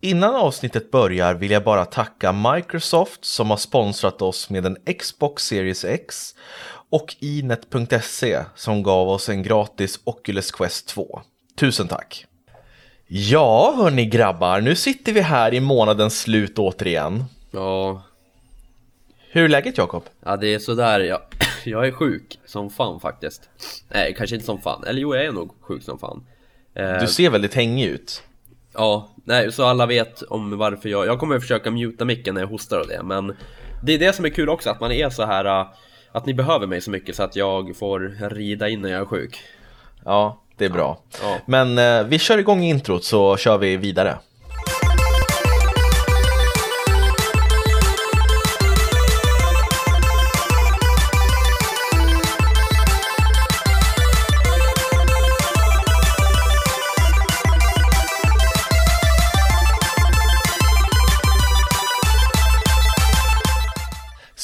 Innan avsnittet börjar vill jag bara tacka Microsoft som har sponsrat oss med en Xbox Series X och Inet.se som gav oss en gratis Oculus Quest 2. Tusen tack! Ja, hörni grabbar, nu sitter vi här i månadens slut återigen. Ja, Hur är läget Jakob? ja det är sådär. Jag, jag är sjuk som fan faktiskt. Nej, kanske inte som fan. Eller jo, jag är nog sjuk som fan. Eh, Du ser väldigt hängig ut. Ja, nej, så alla vet om varför jag... Jag kommer försöka muta micken när jag hostar och det, men det är det som är kul också, att man är så här äh, att ni behöver mig så mycket så att jag får rida in när jag är sjuk. Ja, det är bra. Ja. Men eh, vi kör igång introt så kör vi vidare.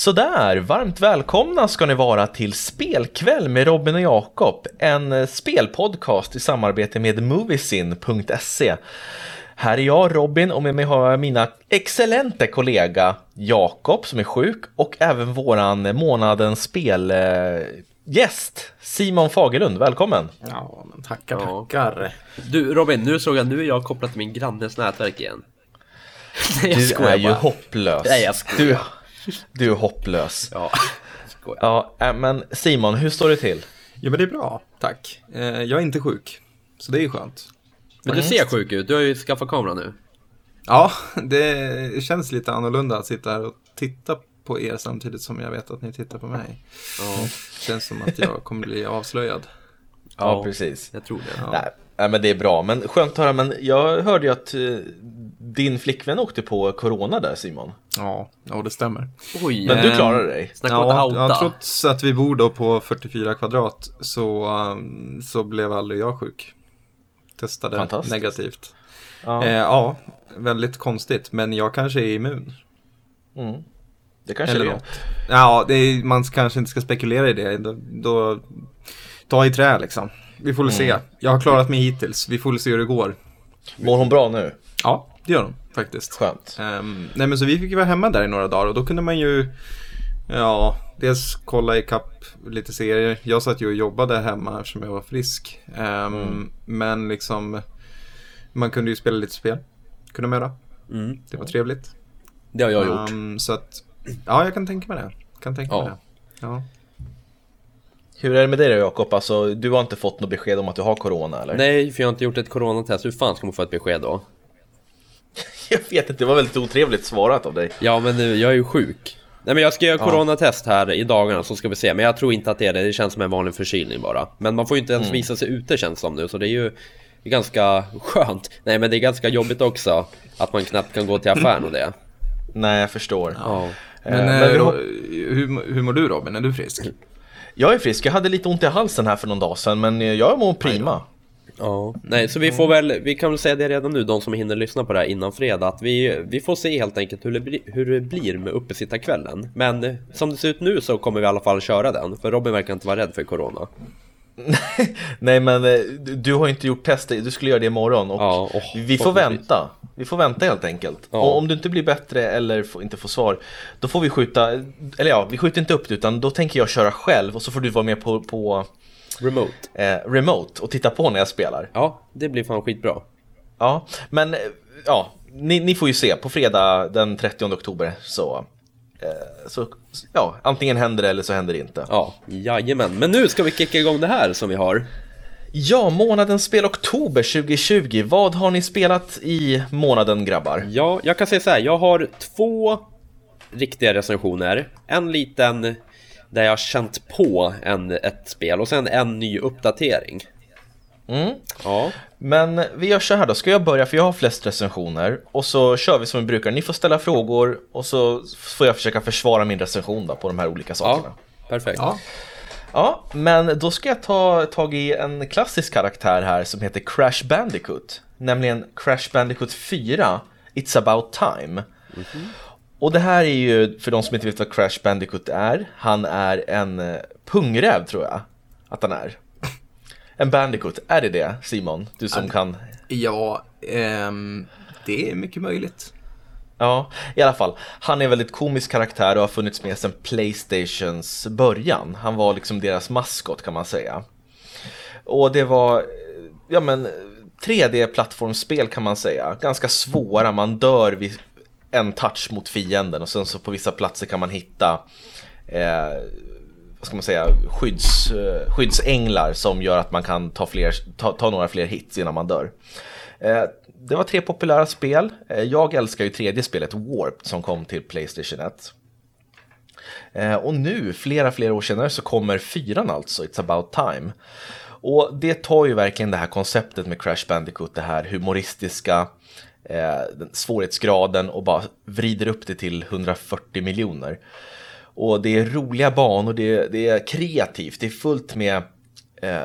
Sådär, varmt välkomna ska ni vara till Spelkväll med Robin och Jakob, en eh, spelpodcast i samarbete med Moviesin.se. Här är jag Robin och med mig har jag mina excellenta kollega Jakob som är sjuk och även våran månadens spelgäst Simon Fagerlund, välkommen! Ja, men tackar, tackar. Du Robin, nu såg jag, nu är jag kopplad till min grannes nätverk igen. Nej, jag Du skojar är ju bara. hopplös. Nej, jag skojar. Du, du är hopplös. Ja, skojar. Ja, äh, men Simon, hur står det till? Ja, men det är bra, tack. Eh, jag är inte sjuk, så det är ju skönt. Men du ser sjuk ut, du har ju skaffat kamera nu. Ja, det känns lite annorlunda att sitta här och titta på er samtidigt som jag vet att ni tittar på mig. Ja, Känns som att jag kommer bli avslöjad. Ja, Ja. precis. jag tror det. Ja. Nej, nej, men det är bra. Men skönt att höra. Men jag hörde ju att eh, din flickvän åkte på corona där Simon. Ja, ja det stämmer. Oj, Men du Ehm, klarade dig. snacka om att Ja, ja, trots att vi bor då på 44 kvadrat så, um, så blev aldrig jag sjuk. Testade negativt. Ja. Eh, ja, väldigt konstigt, men jag kanske är immun. Mm. Det kanske Eller det är. något. Ja, det är, man kanske inte ska spekulera i det. Då, då ta i trä liksom. Vi får väl se. Mm. Jag har klarat mig hittills. Vi får väl se hur det går. Mår hon bra nu? Ja, det gör de faktiskt. Skönt. Ehm, nej men så vi fick ju vara hemma där i några dagar och då kunde man ju Ja, dels kolla i kapp lite serier. Jag satt ju och jobbade hemma eftersom jag var frisk. Ehm, Mm. Men liksom Man kunde ju spela lite spel. Kunde man göra. Mm, Det var trevligt. det har jag gjort. Ehm, så att Ja, jag kan tänka mig det. Kan tänka Ja. mig det. Ja. Hur är det med dig då Jakob? Alltså, du har inte fått något besked om att du har corona eller? Nej, för jag har inte gjort ett coronatest. Hur fan ska man få ett besked då? Jag vet inte, det var väldigt otrevligt svarat av dig. Ja, men nu, jag är ju sjuk. Nej, men jag ska göra coronatest här i dagarna så ska vi se. Men jag tror inte att det är det. Det känns som en vanlig förkylning bara. Men man får ju inte ens visa sig ute känns som nu, så det är ju ganska skönt. Nej, men det är ganska jobbigt också att man knappt kan gå till affären och det. Nej, jag förstår. Ja. Men, Eh, eh, men hop- hur, hur mår du Robin? Är du frisk? Jag är frisk, jag hade lite ont i halsen här för någon dag sedan men jag mår prima. Ja, nej så vi får väl, vi kan väl säga det redan nu, de som hinner lyssna på det här innan fredag, att vi, vi får se helt enkelt hur det, bli, hur det blir med uppesittarkvällen. Men som det ser ut nu så kommer vi i alla fall köra den, för Robin verkar inte vara rädd för corona. Nej men eh, du, har inte gjort testet, du skulle göra det imorgon och Ja, åh, vi får vänta. Vi får vänta helt enkelt. Ja. Och om du inte blir bättre eller inte får svar, då får vi skjuta, eller ja, vi skjuter inte upp det utan då tänker jag köra själv och så får du vara med på, på Remote. eh, remote och titta på när jag spelar. Ja, det blir fan skitbra. Ja, men eh, ja, ni, ni får ju se på fredag den 30 oktober så, eh, så ja, antingen händer det eller så händer det inte. Ja, jajamän. Men nu ska vi kicka igång det här som vi har. Ja, månadens spel oktober 2020. Vad har ni spelat i månaden grabbar? Ja, jag kan säga så här, jag har två riktiga recensioner. En liten där jag har känt på en, ett spel och sen en ny uppdatering. Mm. Ja, Men vi gör så här då, ska jag börja för jag har flest recensioner och så kör vi som vi brukar. Ni får ställa frågor och så får jag försöka försvara min recension då på de här olika sakerna. ja perfekt. Ja. Ja, men då ska jag ta tag i en klassisk karaktär här som heter Crash Bandicoot. Nämligen Crash Bandicoot 4, It's about time. Och det här är ju, för de som inte vet vad Crash Bandicoot är, han är en eh, pungräv tror jag att han är. En Bandicoot, är det det Simon? Du som kan... Ja, ehm, Det är mycket möjligt. Ja, i alla fall. Han är en väldigt komisk karaktär och har funnits med sedan Playstations början. Han var liksom deras maskot kan man säga. Och det var, ja men 3D-plattformsspel kan man säga. Ganska svåra, man dör vid en touch mot fienden och sen så på vissa platser kan man hitta eh, vad ska man säga, skydds, eh, skyddsänglar som gör att man kan ta, fler, ta, ta några fler hits innan man dör. Eh, det var tre populära spel. Eh, jag älskar ju tredje spelet, Warped, som kom till Playstation 1. Eh, och nu, flera, flera år senare, så kommer fyran alltså, It's about time. Och det tar ju verkligen det här konceptet med Crash Bandicoot, det här humoristiska, eh, svårighetsgraden och bara vrider upp det till 140 miljoner. Och det är roliga banor, det är, det är kreativt, det är fullt med eh,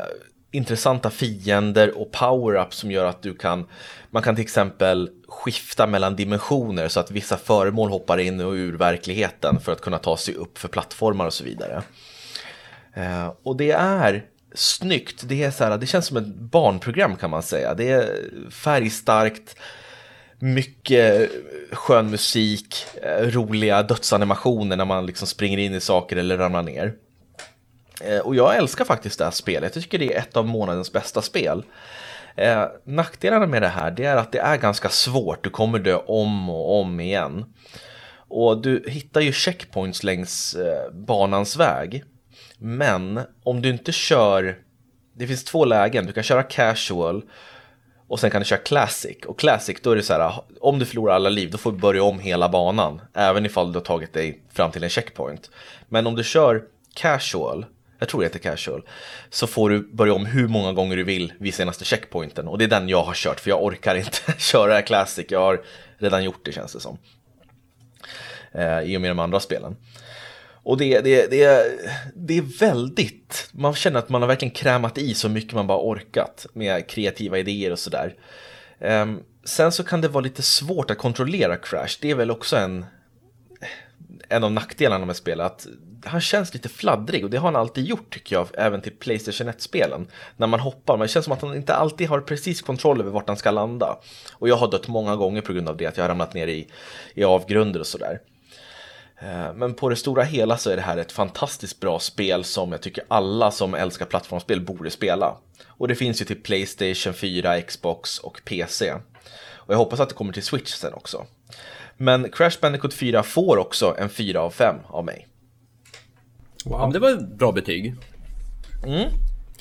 intressanta fiender och power-ups som gör att du kan man kan till exempel skifta mellan dimensioner så att vissa föremål hoppar in och ur verkligheten för att kunna ta sig upp för plattformar och så vidare. Eh, och det är snyggt, det, är så här, det känns som ett barnprogram kan man säga. Det är färgstarkt, mycket skön musik, eh, roliga dödsanimationer när man liksom springer in i saker eller ramlar ner. Eh, och jag älskar faktiskt det här spelet, jag tycker det är ett av månadens bästa spel. Eh, nackdelarna med det här det är att det är ganska svårt, du kommer dö om och om igen. Och du hittar ju checkpoints längs eh, banans väg. Men om du inte kör, det finns två lägen, du kan köra casual och sen kan du köra classic. Och classic då är det så här, om du förlorar alla liv då får du börja om hela banan. Även ifall du har tagit dig fram till en checkpoint. Men om du kör casual jag tror det heter casual, så får du börja om hur många gånger du vill vid senaste checkpointen. Och det är den jag har kört, för jag orkar inte köra classic. Jag har redan gjort det känns det som. Eh, I och med de andra spelen. Och det, det, det, det är väldigt, man känner att man har verkligen krämat i så mycket man bara orkat med kreativa idéer och sådär. Um, sen så kan det vara lite svårt att kontrollera Crash, det är väl också en, en av nackdelarna med spelet, att han känns lite fladdrig och det har han alltid gjort tycker jag, även till Playstation 1-spelen. När man hoppar, men det känns som att han inte alltid har precis kontroll över vart han ska landa. Och jag har dött många gånger på grund av det, att jag har ramlat ner i, i avgrunder och sådär. Eh, men på det stora hela så är det här ett fantastiskt bra spel som jag tycker alla som älskar plattformsspel borde spela. Och det finns ju till Playstation 4, Xbox och PC. Och jag hoppas att det kommer till Switch sen också. Men Crash Bandicoot 4 får också en 4 av 5 av mig. Wow. Ja, det var ett bra betyg. Mm.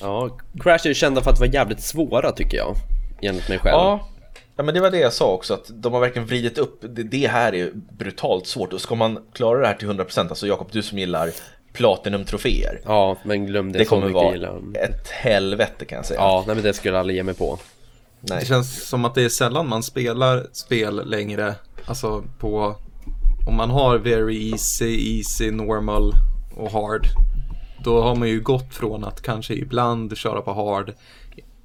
Ja, Crash är kända för att vara jävligt svåra tycker jag. Enligt mig själv. Ja. Ja, men det var det jag sa också. Att de har verkligen vridit upp. Det, det här är brutalt svårt. Och ska man klara det här till 100%, alltså Jakob, du som gillar Platinum-troféer. Ja, men glöm det, det kommer vara ett helvete kan jag säga. Ja, nej, men det skulle jag aldrig ge mig på. Nej. Det känns som att det är sällan man spelar spel längre. Alltså på om man har very easy, easy, normal och hard. Då har man ju gått från att kanske ibland köra på hard,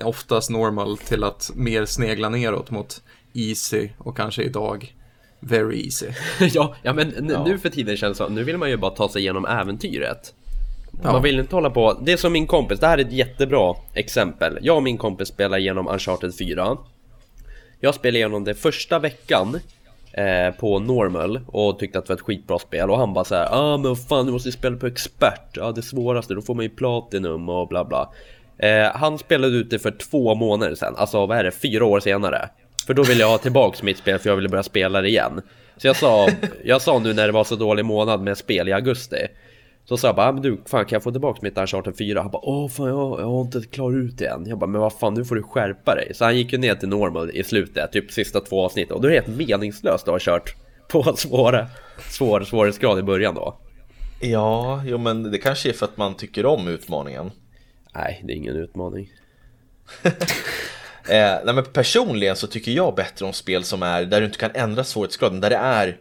oftast normal, till att mer snegla neråt mot easy och kanske idag very easy. ja, ja, men ja. nu för tiden känns det så, nu vill man ju bara ta sig igenom äventyret. Ja. Man vill inte hålla på, det är som min kompis, det här är ett jättebra exempel. Jag och min kompis spelar igenom Uncharted 4. Jag spelade igenom det första veckan eh, på normal och tyckte att det var ett skitbra spel och han bara såhär Ja ah, men fan du måste spela på expert, ja det svåraste, då får man ju platinum och bla bla eh, Han spelade ut det för två månader sedan, alltså vad är det, fyra år senare För då ville jag ha tillbaks mitt spel för jag ville börja spela det igen Så jag sa, jag sa nu när det var så dålig månad med spel i augusti så sa jag bara, ah, men du, fan kan jag få tillbaka mitt Uncharted 4? Han bara, åh fan jag, jag har inte klarat ut det än. Jag bara, men vad fan nu får du skärpa dig. Så han gick ju ner till normal i slutet, typ sista två avsnitten Och då är det helt meningslöst att ha kört på svåra, svår svårighetsgrad i början då. Ja, jo men det kanske är för att man tycker om utmaningen. Nej, det är ingen utmaning. eh, nej men personligen så tycker jag bättre om spel som är där du inte kan ändra svårighetsgraden, där det är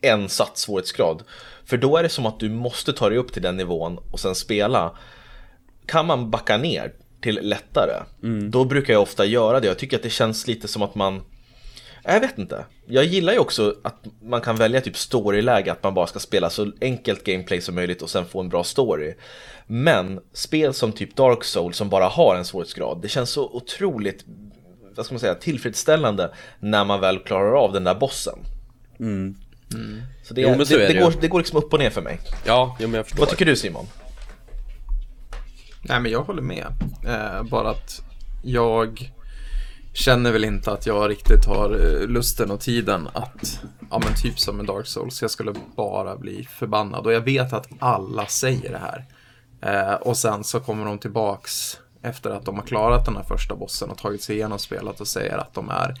en satt svårighetsgrad. För då är det som att du måste ta dig upp till den nivån och sen spela. Kan man backa ner till lättare, mm. då brukar jag ofta göra det. Jag tycker att det känns lite som att man jag vet inte. Jag gillar ju också att man kan välja typ storyläge, att man bara ska spela så enkelt gameplay som möjligt och sen få en bra story. Men spel som typ Dark Souls som bara har en svårighetsgrad, det känns så otroligt vad ska man säga, tillfredsställande när man väl klarar av den där bossen. Mm. Så det, Jo, men så det, är det, det går, det går liksom upp och ner för mig. Ja, jo, men jag förstår. Vad tycker du Simon? Nej, men jag håller med. Eh, bara att jag känner väl inte att jag riktigt har eh, lusten och tiden att, ja men typ som med Dark Souls, jag skulle bara bli förbannad. Och jag vet att alla säger det här. Eh, och sen så kommer de tillbaks efter att de har klarat den här första bossen och tagit sig igenom spelet och säger att de är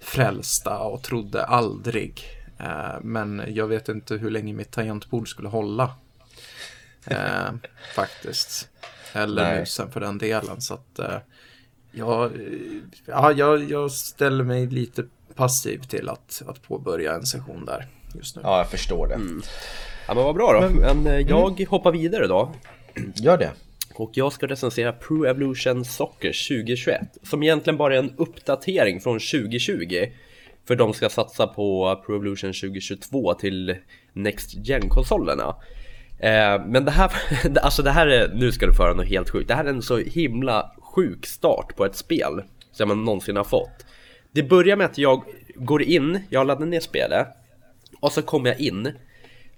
frälsta och trodde aldrig. Eh, men jag vet inte hur länge mitt tangentbord skulle hålla. Eh, faktiskt. Eller Nej. musen för den delen. Så att eh, jag, eh, ja, jag, jag ställer mig lite passiv till att, att påbörja en session där just nu. Ja, jag förstår det. Ja, men vad bra då. Men, eh, jag hoppar vidare då. Gör det. Och jag ska recensera Pro Evolution Soccer 2021 Som egentligen bara är en uppdatering från 2020 För de ska satsa på Pro Evolution 2022 till Next Gen-konsolerna eh, Men det här, alltså det här är, nu ska du föra något helt sjukt Det här är en så himla sjuk start på ett spel Som man någonsin har fått. Det börjar med att jag går in, jag laddar ner spelet Och så kommer jag in.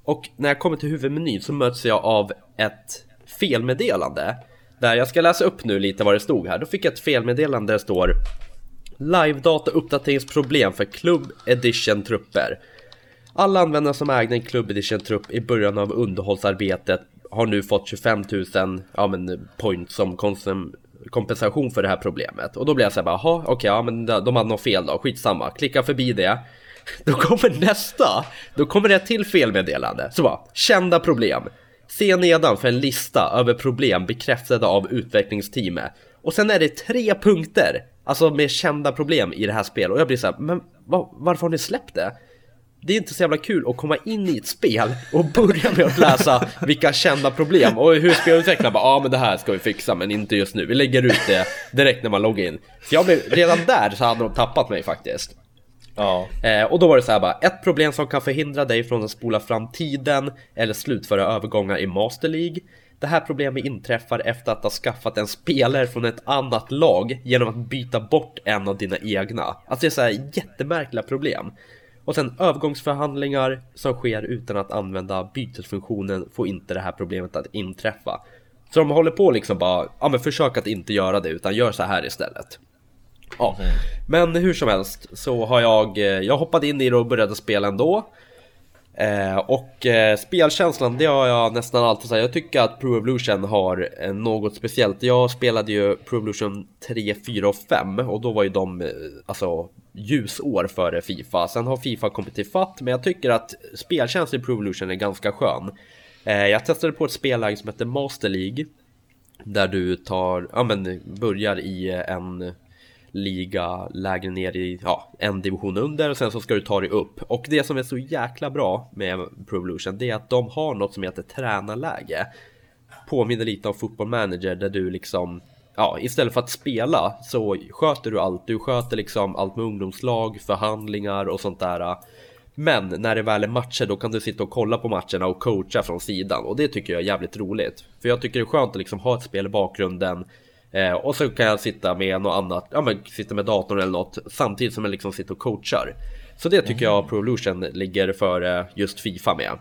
Och när jag kommer till huvudmenyn så möts jag av ett felmeddelande. Där jag ska läsa upp nu lite vad det stod här. Då fick jag ett felmeddelande där det står Live-data uppdateringsproblem för Club Edition trupper. Alla användare som ägde en Club Edition trupp i början av underhållsarbetet Har nu fått 25 000 ja, men, points som konsum kompensation för det här problemet. Och då blir jag såhär bara, jaha okej ja men de hade något fel då, skitsamma Klicka förbi det. Då kommer nästa, då kommer det ett till felmeddelande. Så bara, kända problem. Se nedan för en lista över problem bekräftade av utvecklingsteamet. Och sen är det tre punkter Alltså med kända problem i det här spelet. Och jag blir så här, men var, varför har ni släppt det? Det är inte så jävla kul att komma in i ett spel och börja med att läsa vilka kända problem och hur spelutvecklaren bara ja ah, men det här ska vi fixa men inte just nu, vi lägger ut det direkt när man loggar in. Så jag blev, redan där så hade de tappat mig faktiskt. Ja. Eh, och då var det så här bara, ett problem som kan förhindra dig från att spola fram tiden eller slutföra övergångar i Master League. Det här problemet inträffar efter att ha skaffat en spelare från ett annat lag genom att byta bort en av dina egna. Alltså det är så här jättemärkliga problem. Och sen övergångsförhandlingar som sker utan att använda bytesfunktionen får inte det här problemet att inträffa. Så de håller på liksom bara, ja men försök att inte göra det utan gör så här istället. Ja, men hur som helst så har jag, eh, jag hoppade in i det och började spela ändå. Eh, och eh, spelkänslan, det har jag nästan alltid sagt. Jag tycker att Pro Evolution har eh, något speciellt. Jag spelade ju Pro Evolution 3, 4 och 5 och då var ju de eh, alltså ljusår före Fifa. Sen har Fifa kommit till fatt, men jag tycker att speltjänsten i Pro Evolution är ganska skön. Eh, jag testade på ett spelläge som heter Master League. Där du tar, ja men börjar i en liga lägre ner i ja, en division under och sen så ska du ta dig upp. Och det som är så jäkla bra med Pro Evolution det är att de har något som heter tränarläge. Påminner lite om Football Manager där du liksom Ja, istället för att spela så sköter du allt. Du sköter liksom allt med ungdomslag, förhandlingar och sånt där. Men när det väl är matcher då kan du sitta och kolla på matcherna och coacha från sidan och det tycker jag är jävligt roligt. För jag tycker det är skönt att liksom ha ett spel i bakgrunden eh, och så kan jag sitta med något annat, ja men sitta med datorn eller något samtidigt som jag liksom sitter och coachar. Så det tycker jag Pro Evolution ligger före just Fifa med.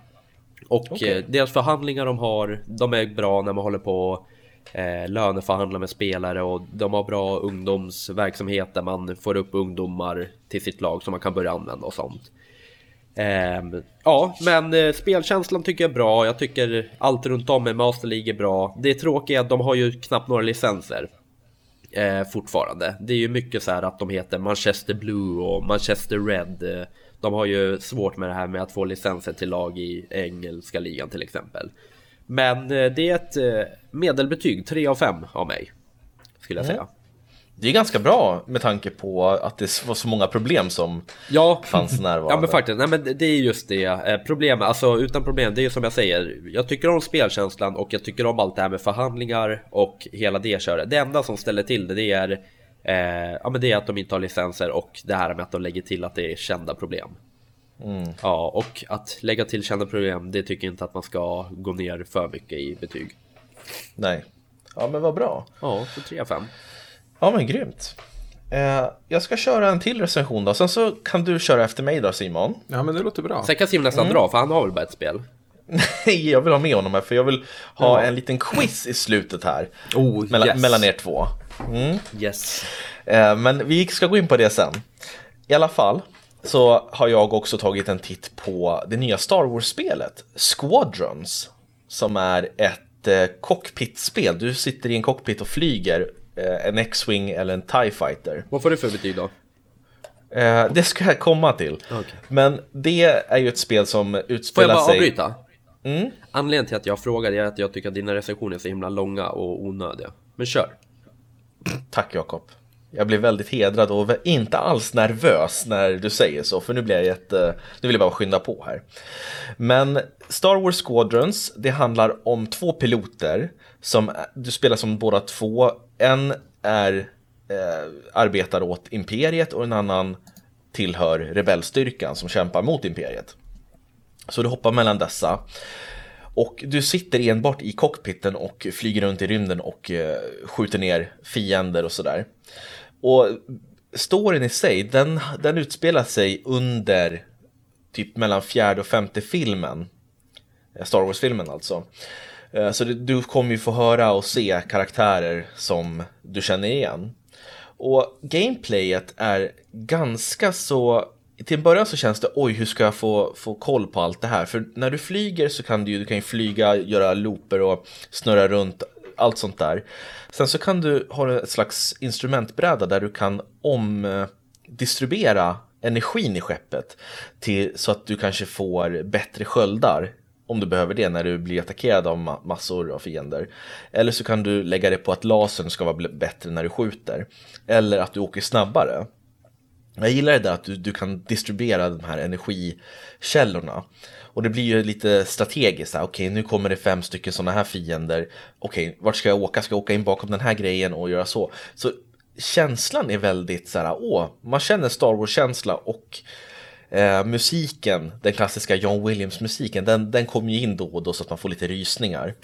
Och Okej. eh, deras förhandlingar de har, de är bra när man håller på eh, löneförhandla med spelare och de har bra ungdomsverksamhet där man får upp ungdomar till sitt lag som man kan börja använda och sånt. Eh, ja, men eh, spelkänslan tycker jag är bra. Jag tycker allt runt om med Master League är bra. Det tråkiga är att de har ju knappt några licenser. Eh, fortfarande. Det är ju mycket så här att de heter Manchester Blue och Manchester Red. De har ju svårt med det här med att få licenser till lag i engelska ligan till exempel. Men eh, det är ett eh, medelbetyg, 3 av 5 av mig. Skulle jag säga. Det är ganska bra med tanke på att det var så många problem som Ja, fanns närvarande. Ja men faktiskt, nej men det- är just det eh, Problemet, alltså utan problem, det är ju som jag säger Jag tycker om spelkänslan och jag tycker om allt det här med förhandlingar och hela det köret Det enda som ställer till det, det är eh, Ja men det är att de inte har licenser och det här med att de lägger till att det är kända problem Mm. Ja, och att lägga till kända problem, det tycker jag inte att man ska gå ner för mycket i betyg Nej. Ja men vad bra. Ja, så 3 av 5 Ja men grymt. Eh, jag ska köra en till recension då, sen så kan du köra efter mig då Simon. Ja, men det låter bra. Sen kan Sim nästan dra, för han har väl bara ett spel? Nej, jag vill ha med honom här för jag vill ha en liten quiz i slutet här. Oh, mellan, yes. mellan er två. Yes. Eh, men vi ska gå in på det sen. I alla fall så har jag också tagit en titt på det nya Star Wars-spelet Squadrons. Som är ett eh, cockpit-spel. Du sitter i en cockpit och flyger eh, en X-Wing eller en TIE Fighter. Vad får det för betyg då? Eh, det ska jag komma till. Okej. Men det är ju ett spel som Får jag utspelar bara sig... avbryta? Anledningen till att jag frågade är att jag tycker att dina recensioner är så himla långa och onödiga. Men kör. Tack Jakob. Jag blir väldigt hedrad och inte alls nervös när du säger så, för nu blir jag jätte... Nu vill jag bara skynda på här. Men Star Wars Squadrons, det handlar om två piloter som eh, du spelar som båda två. En är eh, arbetar åt Imperiet och en annan tillhör rebellstyrkan som kämpar mot Imperiet. Så du hoppar mellan dessa. Och du sitter enbart i cockpiten och flyger runt i rymden och eh, skjuter ner fiender och sådär. Och storyn i sig, den, den utspelar sig under typ mellan fjärde och femte filmen. Eh, Star Wars-filmen alltså. Eh, så du kommer ju få höra och se karaktärer som du känner igen. Och gameplayet är ganska så... Till en början så känns det oj, hur ska jag få, få koll på allt det här? För när du flyger så kan du ju du kan ju flyga, göra looper och snurra runt, allt sånt där. Sen så kan du ha ett slags instrumentbräda där du kan omdistribuera energin i skeppet till, så att du kanske får bättre sköldar om du behöver det när du blir attackerad av massor av fiender. Eller så kan du lägga det på att lasern ska vara bättre när du skjuter. Eller att du åker snabbare. Jag gillar det där att du, du kan distribuera de här energikällorna. Och det blir ju lite strategiskt. okej okay, Okej, nu kommer det fem stycken sådana här fiender. Okej, vart ska jag åka? Ska jag åka in bakom den här grejen och göra så? Så känslan är väldigt så här, åh, man känner Star Wars-känsla och eh, musiken, den klassiska John Williams-musiken, den, den kommer ju in då och då så att man får lite rysningar.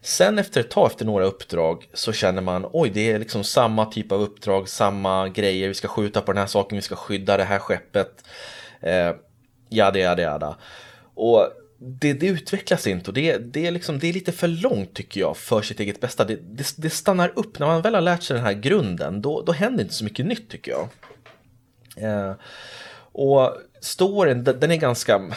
Sen efter ett tag, efter några uppdrag, så känner man oj, det är liksom samma typ av uppdrag, samma grejer, vi ska skjuta på den här saken, vi ska skydda det här skeppet. Eh, jada, jada, jada. Och det, det utvecklas inte och det, det, är liksom, det är lite för långt tycker jag för sitt eget bästa. Det, det, det stannar upp, när man väl har lärt sig den här grunden, då, då händer inte så mycket nytt tycker jag. Eh, och storyn, den är ganska...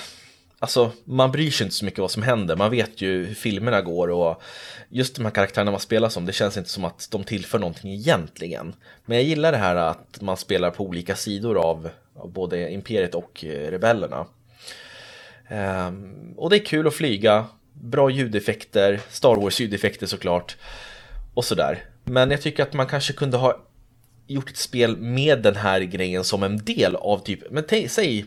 Alltså, man bryr sig inte så mycket vad som händer. Man vet ju hur filmerna går och just de här karaktärerna man spelar som, det känns inte som att de tillför någonting egentligen. Men jag gillar det här att man spelar på olika sidor av, av både Imperiet och eh, Rebellerna. Ehm, och det är kul att flyga, bra ljudeffekter, Star Wars ljudeffekter såklart. Och sådär. Men jag tycker att man kanske kunde ha gjort ett spel med den här grejen som en del av typ, men säg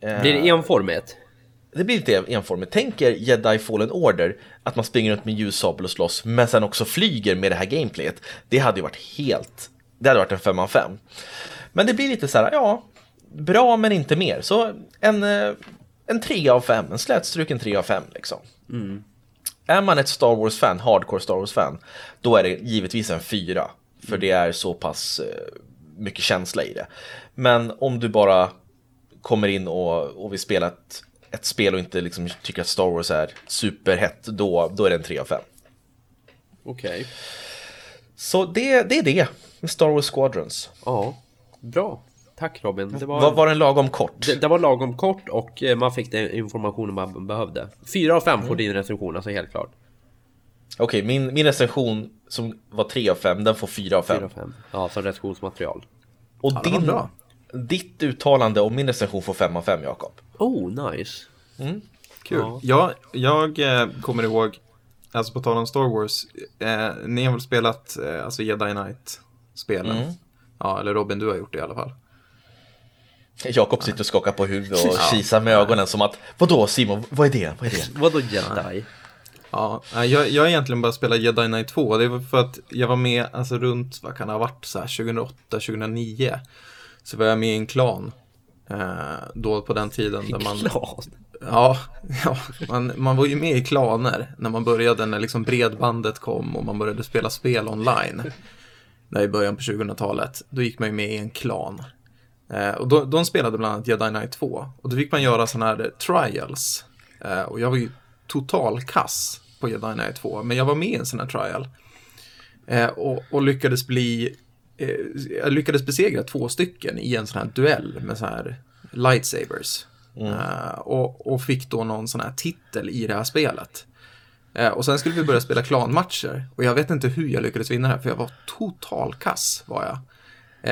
Blir det enformigt? det blir lite enformigt. Tänk er Jedi Fallen Order, att man springer runt med ljussabel och slåss, men sen också flyger med det här gameplayet. Det hade ju varit helt, det hade varit en 5 av 5. Men det blir lite så här, ja, bra men inte mer. Så en, eh, en 3 av 5, en slätstruken 3 av 5 liksom. Är man ett Star Wars-fan, hardcore Star Wars-fan, då är det givetvis en 4. För det är så pass eh, mycket känsla i det. Men om du bara kommer in och, och vill spela ett, ett spel och inte liksom tycker att Star Wars är superhett, då, då är det en 3 av 5. Okej. Så det, det är det med Star Wars Squadrons. Ja, bra. Tack Robin. Det var, Var, var den lagom kort? det, det var lagom kort och eh, man fick den informationen man behövde. Fyra av fem får din recension, alltså helt klart. Okej, min, min recension som var 3 av 5, den får 4 av 5. Fyra av fem. Ja, som recensionsmaterial. Och var din, ditt uttalande om min recension får 5 av 5, Jakob. Oh, nice. Kul. Ja. Ja. Jag, eh, kommer ihåg, alltså på tal om Star Wars, eh, ni har väl spelat eh, alltså Jedi Knight-spelen? Mm. Ja, eller Robin, du har gjort det i alla fall. Jakob sitter och skakar på huvudet och kisar med ögonen som att Vadå Simon, vad är det? Vad är det? Vadå jedi? Ja, jag, jag har egentligen bara spelat Jedi Knight 2. Det var för att jag var med alltså runt, vad kan det ha varit, så här 2008, 2009. Så var jag med i en klan. Eh, då på den tiden där man... Klan. Ja, ja man, man var ju med i klaner när man började, när liksom bredbandet kom och man började spela spel online. där i början på 2000-talet, då gick man ju med i en klan. Eh, och då, de spelade bland annat Jedi Knight 2. Och då fick man göra sådana här trials. Eh, och jag var ju total kass på Jedi Knight 2, men jag var med i en sån här trial. Eh, och, och, lyckades bli, eh, jag lyckades besegra två stycken i en sån här duell med så här lightsabers. Mm. Uh, och, och, fick då någon sån här titel i det här spelet. Uh, och sen skulle vi börja spela klanmatcher. Och jag vet inte hur jag lyckades vinna det här, för jag var total kass var jag.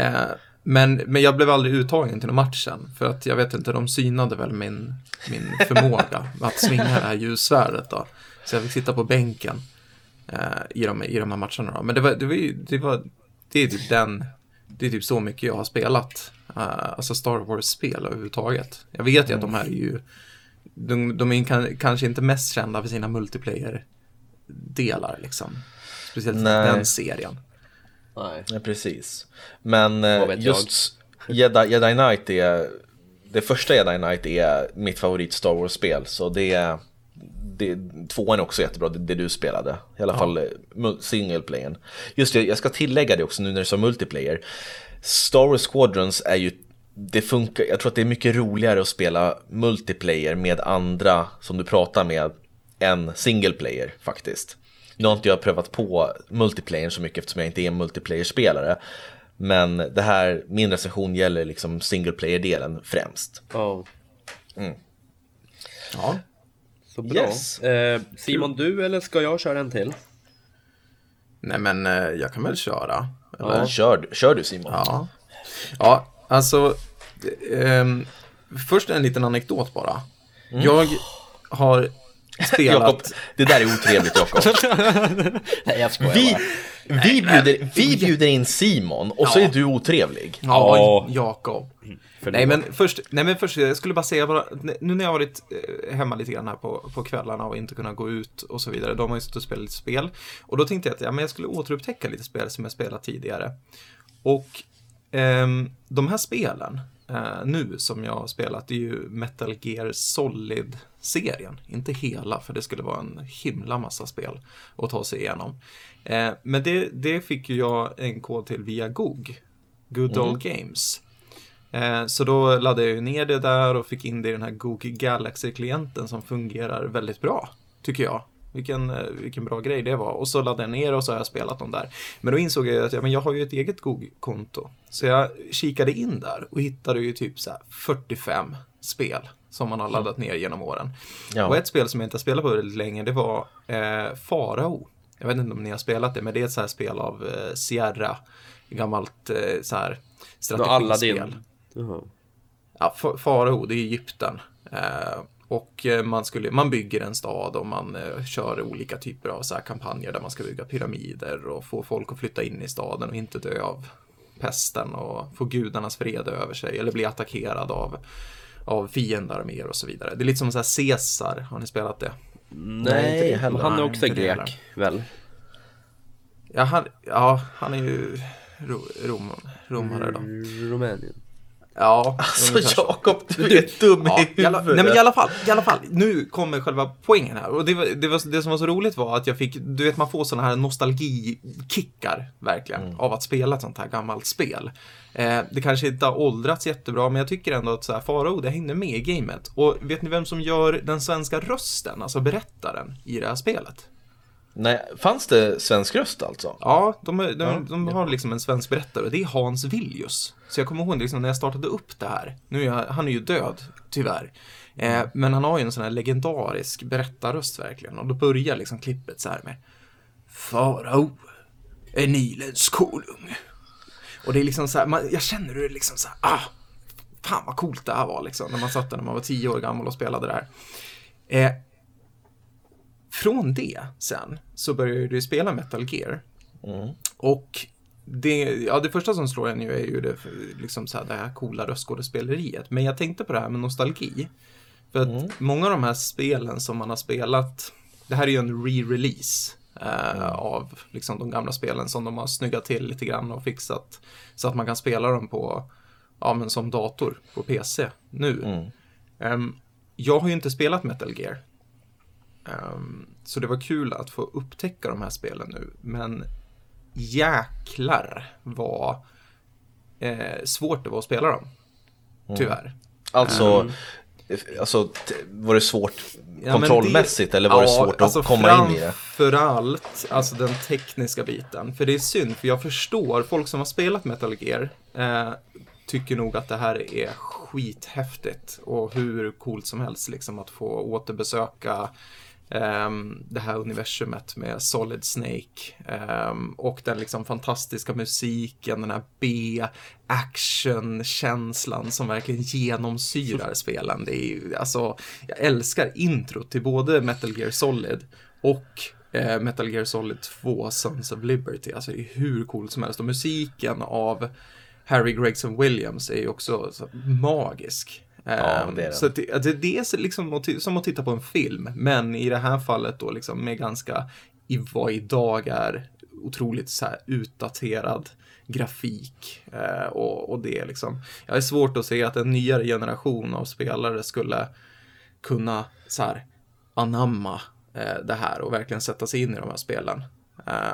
Uh, men, men jag blev aldrig uttagen till någon matchen, för att jag vet inte, de synade väl min, min förmåga att svinga det här ljussvärdet då. Så jag fick sitta på bänken i, de, i de här matcherna då. Men det var, det var, det var, det är typ den, det är typ så mycket jag har spelat uh, alltså Star Wars-spel överhuvudtaget. Jag vet ju mm. att de här är ju, de, de är kan, kanske inte mest kända för sina multiplayer-delar liksom. Speciellt Nej. den serien. Nej. Nej, precis. Men uh, just Jedi, Jedi Knight är, det första Jedi Knight är mitt favorit Star Wars-spel, så det är det, tvåan är också jättebra, det, det du spelade. I alla ja. fall eh, single playern. Just det, jag ska tillägga det också nu när du sa multiplayer. Star Wars Squadrons är ju det funkar, jag tror att det är mycket roligare att spela multiplayer med andra som du pratar med än single player faktiskt. Nu har inte jag prövat på multiplayer så mycket eftersom jag inte är multiplayer-spelare. Men det här, min recension gäller liksom single player-delen främst. Oh. Mm. Ja. Så bra. Yes. Eh, Simon, du eller ska jag köra en till? Nej men eh, jag kan väl köra. Eller? Ja. Kör, kör du Simon. Ja, ja alltså. Eh, först en liten anekdot bara. Mm. Jag har spelat... Jakob, det där är otrevligt Jakob. Nej, jag skojar vi, vi, bjuder, vi bjuder in Simon och ja. så är du otrevlig. Ja, Jakob. Nej men, först, nej men först, jag skulle bara säga bara, nu när jag varit eh, hemma lite grann här på, på kvällarna och inte kunnat gå ut och så vidare, då har ju suttit och spelat lite spel. Och då tänkte jag att ja, men jag skulle återupptäcka lite spel som jag spelat tidigare. Och eh, de här spelen eh, nu som jag har spelat, det är ju Metal Gear Solid-serien. Inte hela, för det skulle vara en himla massa spel att ta sig igenom. Eh, men det, det fick ju jag en kod till via GOG, Good mm. Old Games. Eh, så då laddade jag ner det där och fick in det i den här Google Galaxy-klienten som fungerar väldigt bra, tycker jag. Vilken, eh, vilken bra grej det var. Och så laddade jag ner och så har jag spelat dem där. Men då insåg jag att ja, men jag har ju ett eget Google-konto. Så jag kikade in där och hittade ju typ så 45 spel som man har laddat ner genom åren. Ja. Och ett spel som jag inte har spelat på väldigt länge, det var eh, Farao. Jag vet inte om ni har spelat det, men det är ett så här spel av eh, Sierra. Gammalt eh, så här strategispel. Uh-huh. Ja, Farao, det är Egypten. Eh, och eh, man, skulle, man bygger en stad och man eh, kör olika typer av så kampanjer där man ska bygga pyramider och få folk att flytta in i staden och inte dö av pesten och få gudarnas fred över sig eller bli attackerad av, av fiendearméer och så vidare. Det är lite som så här Caesar, har ni spelat det? Nej, Nej han är också grek, väl? Ja han, ja, han är ju rom, romare då. Rumänien. Ja, alltså Jakob, du, du är dum ja, i huvudet. nej men i alla fall, i alla fall, nu kommer själva poängen här. Och det, var, det, var, det som var så roligt var att jag fick, du vet man får sådana här nostalgikickar verkligen mm. av att spela ett sånt här gammalt spel. Eh, det kanske inte har åldrats jättebra, men jag tycker ändå att så här, Farao, det hängde med i gamet. Och vet ni vem som gör den svenska rösten, alltså berättaren i det här spelet? Nej, fanns det svensk röst alltså? Ja, de, de, de, de har liksom en svensk berättare och det är Hans Villius. Så jag kommer ihåg liksom, när jag startade upp det här, nu är jag, han är ju död, tyvärr. Eh, men han har ju en sån här legendarisk berättarröst verkligen. Och då börjar liksom klippet så här med Farao är Nilens konung. Och det är liksom så här, man, jag känner hur det liksom så här, ah, fan vad coolt det här var liksom, när man satt där när man var tio år gammal och spelade det här. Eh, från det sen så började du spela Metal Gear. Mm. Och det, ja, det första som slår en ju är ju det, liksom så här, det här coola röstskådespeleriet. Men jag tänkte på det här med nostalgi. För att mm. många av de här spelen som man har spelat, det här är ju en re-release eh, mm. av liksom, de gamla spelen som de har snyggat till lite grann och fixat så att man kan spela dem på, ja men som dator på PC nu. Um, jag har ju inte spelat Metal Gear. Um, så det var kul att få upptäcka de här spelen nu. Men jäklar vad eh, svårt det var att spela dem. Tyvärr. Alltså, alltså t- var det svårt Ja, kontrollmässigt det- eller var det Ja, svårt alltså att komma in i det? Framförallt, alltså den tekniska biten. För det är synd, för jag förstår, folk som har spelat Metal Gear eh, tycker nog att det här är skithäftigt och hur coolt som helst liksom att få återbesöka ehm, det här universumet med Solid Snake ehm, och den liksom fantastiska musiken, den här B-action-känslan som verkligen genomsyrar spelen. Det är ju, alltså, jag älskar intro till både Metal Gear Solid och eh, Metal Gear Solid 2 Sons of Liberty. Alltså det är hur coolt som helst och musiken av Harry Gregson Williams är ju också så, magisk. Ja, Ehm, det är den. Så att det, att det, det är liksom som att titta på en film, men i det här fallet då liksom med ganska, i vad idag är otroligt så utdaterad grafik. Eh, och, och det är liksom, jag är svårt att se att en nyare generation av spelare skulle kunna så här anamma eh, det här och verkligen sätta sig in i de här spelen.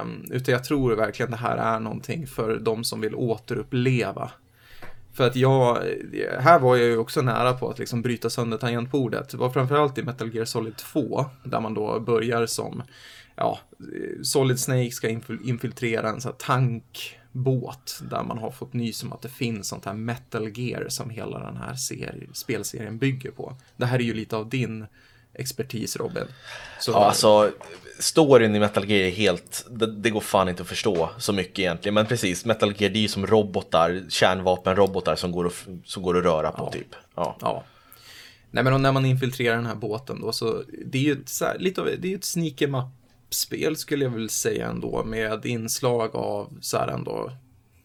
Um, utan jag tror verkligen det här är någonting för de som vill återuppleva. För att jag, här var jag ju också nära på att liksom bryta sönder tangentbordet. Det var framförallt i Metal Gear Solid 2, där man då börjar som, ja, Solid Snake ska infiltrera en sån här tankbåt, där man har fått nys om att det finns sånt här Metal Gear som hela den här seri- spelserien bygger på. Det här är ju lite av din expertis Robin. Så, Ja, alltså, storyn i Metal Gear är helt, det, det går fan inte att förstå så mycket egentligen. Men precis, Metal Gear det är ju som robotar, kärnvapenrobotar som går att, som går att röra på typ. Ja. Ja. Nej men och när man infiltrerar den här båten då så det är ju ett, här, lite av, det är ju ett sneak em up-spel skulle jag väl säga ändå med inslag av så här ändå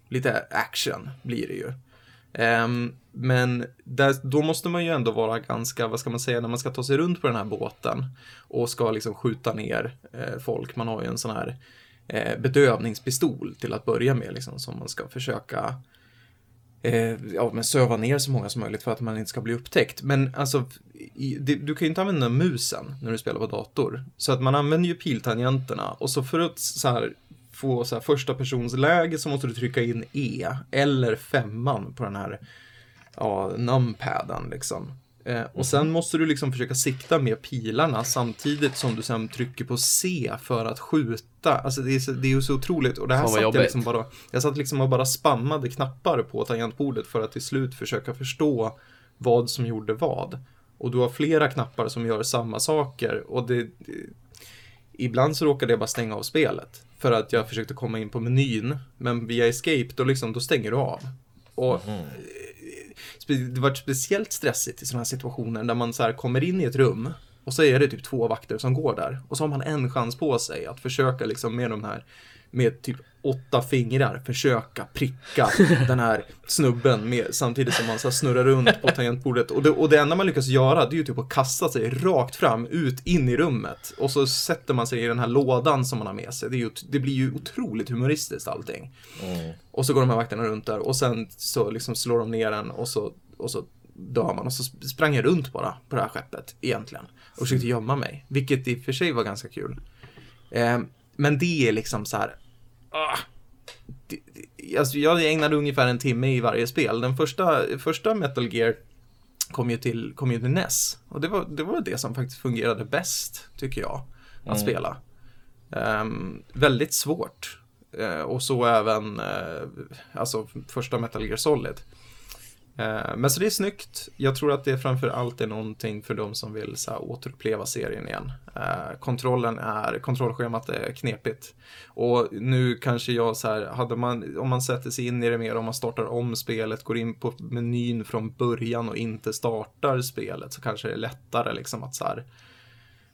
lite action blir det ju. Ehm, men där, då måste man ju ändå vara ganska, vad ska man säga, när man ska ta sig runt på den här båten och ska liksom skjuta ner eh, folk. Man har ju en sån här eh, bedövningspistol till att börja med liksom som man ska försöka eh, ja, men söva ner så många som möjligt för att man inte ska bli upptäckt. Men alltså, i, det, du kan ju inte använda musen när du spelar på dator. Så att man använder ju piltangenterna och så för att så här, få så här, första persons läge så måste du trycka in E eller femman på den här ja, numpaden liksom. Eh, och sen måste du liksom försöka sikta med pilarna samtidigt som du sen trycker på C för att skjuta. Alltså det är, det är ju så otroligt. Och det här satt jag liksom bara, jag satt liksom och bara spammade knappar på tangentbordet för att till slut försöka förstå vad som gjorde vad. Och du har flera knappar som gör samma saker och det, det ibland så råkade jag bara stänga av spelet för att jag försökte komma in på menyn, men via escape då liksom, då stänger du av. Och Mhm det var speciellt stressigt i sådana här situationer där man så här kommer in i ett rum och så är det typ två vakter som går där och så har man en chans på sig att försöka liksom med de här med typ åtta fingrar försöka pricka den här snubben med, samtidigt som man så snurrar runt på tangentbordet. Och det, och det enda man lyckas göra det är ju typ att kasta sig rakt fram, ut, in i rummet. Och så sätter man sig i den här lådan som man har med sig. Det, ju, det blir ju otroligt humoristiskt allting. Och så går de här vakterna runt där och sen så liksom slår de ner en och så, och så dör man. Och så sprang jag runt bara på det här skeppet egentligen. Och försökte gömma mig, vilket i och för sig var ganska kul. Eh, men det är liksom så här. Ah, det, det, alltså jag ägnade ungefär en timme i varje spel. Den första, första Metal Gear kom ju till, kom ju till NES. Och det var, det var det som faktiskt fungerade bäst, tycker jag, att spela. Ehm, väldigt svårt. Eh, och så även, eh, alltså första Metal Gear Solid. Eh, men så det är snyggt. Jag tror att det framför allt är någonting för de som vill så här, återuppleva serien igen. Eh, kontrollen är, kontrollschemat är knepigt. Och nu kanske jag så här, hade man, om man sätter sig in i det mer, om man startar om spelet, går in på menyn från början och inte startar spelet så kanske det är lättare liksom att så här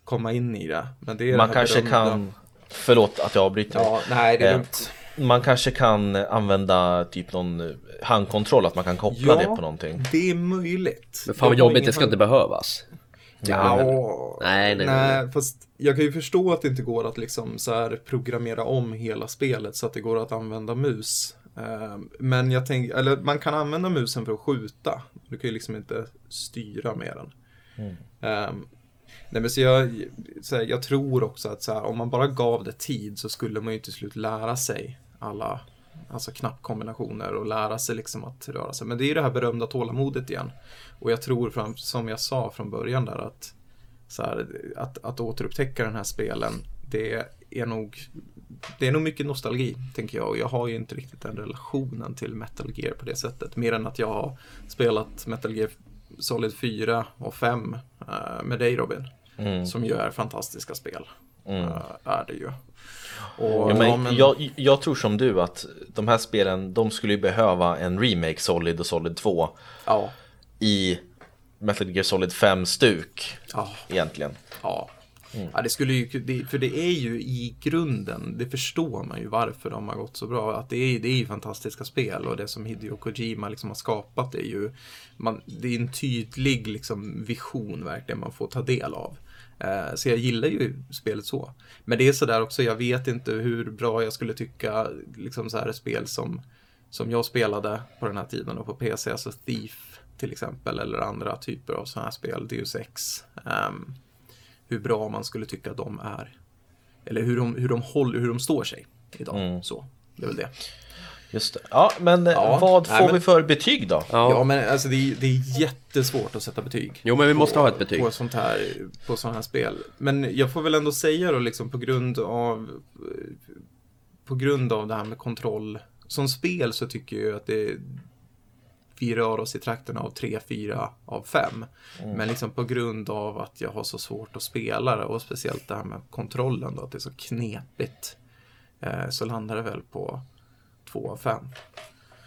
komma in i det. Men det är Man det kanske berömda- kan, förlåt att jag avbryter. Ja, nej, det är Eh, lugnt. Man kanske kan använda typ någon handkontroll, att man kan koppla det på någonting. det är möjligt. Men fan vad jobbigt, det ska hand- inte behövas. Ja, Nej, nej, nej, nej, fast jag kan ju förstå att det inte går att liksom så här programmera om hela spelet så att det går att använda mus. Ehm, Men jag tänker, eller man kan använda musen för att skjuta. Du kan ju liksom inte styra med den. Ehm, nej men så jag, så här, jag tror också att så här, om man bara gav det tid så skulle man ju till slut lära sig alla alltså knappkombinationer och lära sig liksom att röra sig. Men det är ju det här berömda tålamodet igen. Och jag tror, fram, som jag sa från början där, att, så här, att, att återupptäcka den här spelen, det är nog det är nog mycket nostalgi, tänker jag. Och jag har ju inte riktigt den relationen till Metal Gear på det sättet. Mer än att jag har spelat Metal Gear Solid 4 och 5 uh, med dig Robin. Mm. Som ju är fantastiska spel. Mm. Uh, är det ju. Och, ja, men, ja, men... Jag, jag, tror som du att de här spelen, de skulle ju behöva en remake Solid och Solid 2. Ja. I Metal Gear Solid 5 stuk. Ja. Egentligen. Ja. Mm. Ja, det skulle ju, för det är ju i grunden, det förstår man ju varför de har gått så bra. Att det är, det är ju fantastiska spel och det som Hideo Kojima liksom har skapat är ju, man, det är en tydlig liksom vision verkligen man får ta del av. Eh, så jag gillar ju spelet så. Men det är sådär också, jag vet inte hur bra jag skulle tycka liksom så här spel som, som jag spelade på den här tiden och på PC, alltså Thief till exempel, eller andra typer av sådana här spel, Deus Ex. Um, hur bra man skulle tycka de är. Eller hur de, hur de, håller, hur de står sig idag. Mm. Så, det är väl det. Just det. Ja, men ja, vad får nej, men... vi för betyg då? Ja, ja men alltså det är, det är jättesvårt att sätta betyg. Jo, men vi måste på, ha ett betyg. På sånt här, på sådana här spel. Men jag får väl ändå säga då liksom på grund av på grund av det här med kontroll. Som spel så tycker jag att det, vi rör oss i trakterna av 3, 4 av 5. Mm. Men liksom på grund av att jag har så svårt att spela det och speciellt det här med kontrollen då, att det är så knepigt. Eh, så landar det väl på 2 av 5.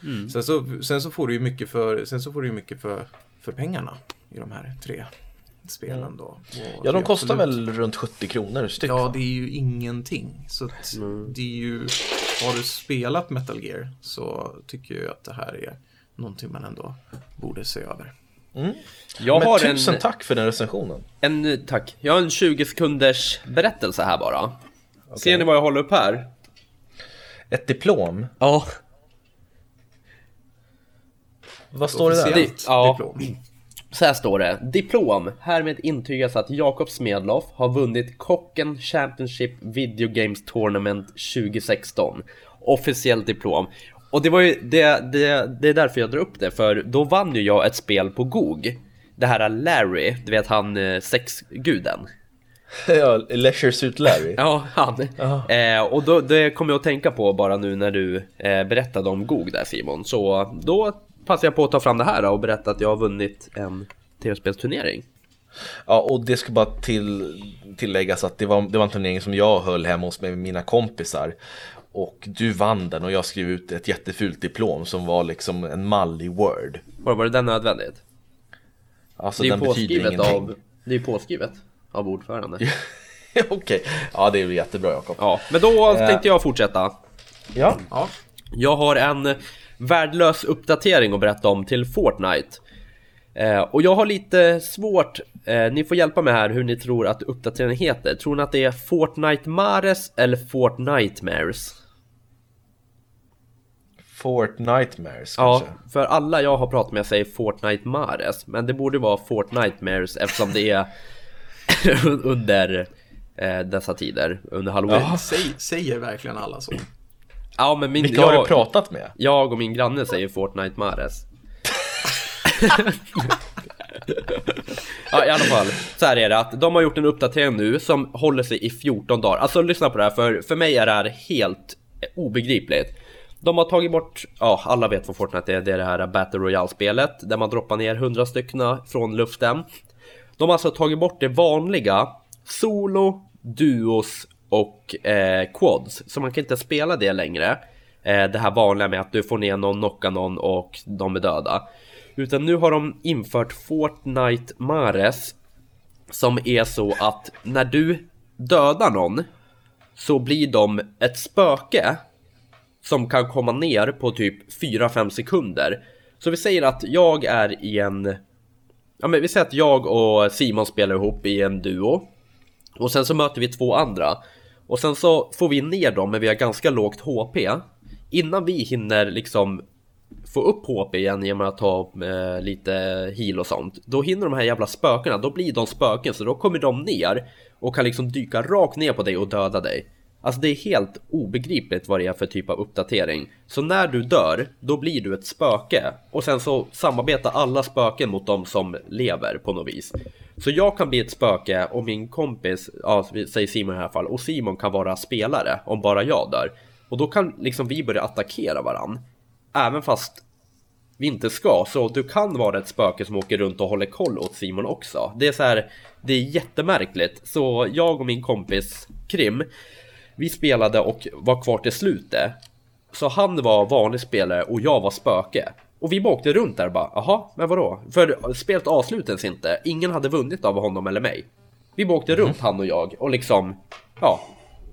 Mm. Sen, så, sen så får du ju mycket för, sen så får du mycket för, för pengarna i de här tre spelen då. ja, de kostar absolut... väl runt 70 kronor styck? Ja, det är ju ingenting. Så mm. det är ju, har du spelat Metal Gear så tycker jag att det här är någonting man ändå borde se över. Mm. Jag Men har tusen en, tack för den recensionen. En, tack. Jag har en 20 sekunders berättelse här bara. Okay. Ser ni vad jag håller upp här? Ett diplom? Ja. Vad står det där? Di ja. Diplom. Så här står det. Diplom. Härmed intygas att Jakob Smedloff har vunnit Kocken Championship Video Games Tournament 2016. Officiellt diplom. Och det var ju det, det, det är därför jag drar upp det, för då vann ju jag ett spel på GOG. Det här Larry, du vet han eh, sexguden. Ja, Leisure Suit Larry. ja, han. Eh, och då, det kommer jag att tänka på bara nu när du eh, berättade om GOG där Simon. Så då passar jag på att ta fram det här och berätta att jag har vunnit en tv-spelsturnering. Ja, och det ska bara till, tilläggas att det var, det var en turnering som jag höll hemma hos med mina kompisar. Och du vann den och jag skrev ut ett jättefult diplom som var liksom en mall i Word. Var, var det den nödvändigt? Alltså det är den betyder ingenting. Av, det är påskrivet av ordförande. Okej, okay. ja det är jättebra Jakob. Ja, men då uh, tänkte jag fortsätta. Ja. ja. Jag har en värdelös uppdatering att berätta om till Fortnite. Eh, och jag har lite svårt, eh, ni får hjälpa mig här hur ni tror att uppdateringen heter. Tror ni att det är Fortnite Mares eller Fortnite Mares? Fortnitemares kanske? Ja, för alla jag har pratat med säger Fortnite Mares Men det borde vara Fortnitemares eftersom det är under eh, dessa tider, under halloween ja, säg, Säger verkligen alla så? Ja men min, Vilka jag, har du pratat med? Jag och min granne säger Fortnite Mares ja, i alla fall. Så här är det att de har gjort en uppdatering nu som håller sig i 14 dagar. Alltså lyssna på det här, för, för mig är det här helt obegripligt. De har tagit bort, ja alla vet vad Fortnite är, det är det här Battle Royale-spelet där man droppar ner 100 stycken från luften. De har alltså tagit bort det vanliga Solo, Duos och eh, Quads, så man kan inte spela det längre. Eh, det här vanliga med att du får ner någon, knockar någon och de är döda. Utan nu har de infört Fortnite Mares som är så att när du dödar någon så blir de ett spöke som kan komma ner på typ 4-5 sekunder. Så vi säger att jag är i en... Ja men vi säger att jag och Simon spelar ihop i en duo. Och sen så möter vi två andra. Och sen så får vi ner dem men vi har ganska lågt HP. Innan vi hinner liksom få upp HP igen genom att ta eh, lite heal och sånt. Då hinner de här jävla spökena, då blir de spöken så då kommer de ner och kan liksom dyka rakt ner på dig och döda dig. Alltså det är helt obegripligt vad det är för typ av uppdatering. Så när du dör, då blir du ett spöke. Och sen så samarbetar alla spöken mot de som lever på något vis. Så jag kan bli ett spöke och min kompis, ja, säg Simon i det här fallet, och Simon kan vara spelare om bara jag dör. Och då kan liksom vi börja attackera varann. Även fast vi inte ska, så du kan vara ett spöke som åker runt och håller koll åt Simon också. Det är så här, det är jättemärkligt. Så jag och min kompis Krim, vi spelade och var kvar till slutet. Så han var vanlig spelare och jag var spöke. Och vi bara åkte runt där och bara, jaha, men vadå? För spelet avslutades inte, ingen hade vunnit av honom eller mig. Vi bara åkte runt han och jag och liksom, ja,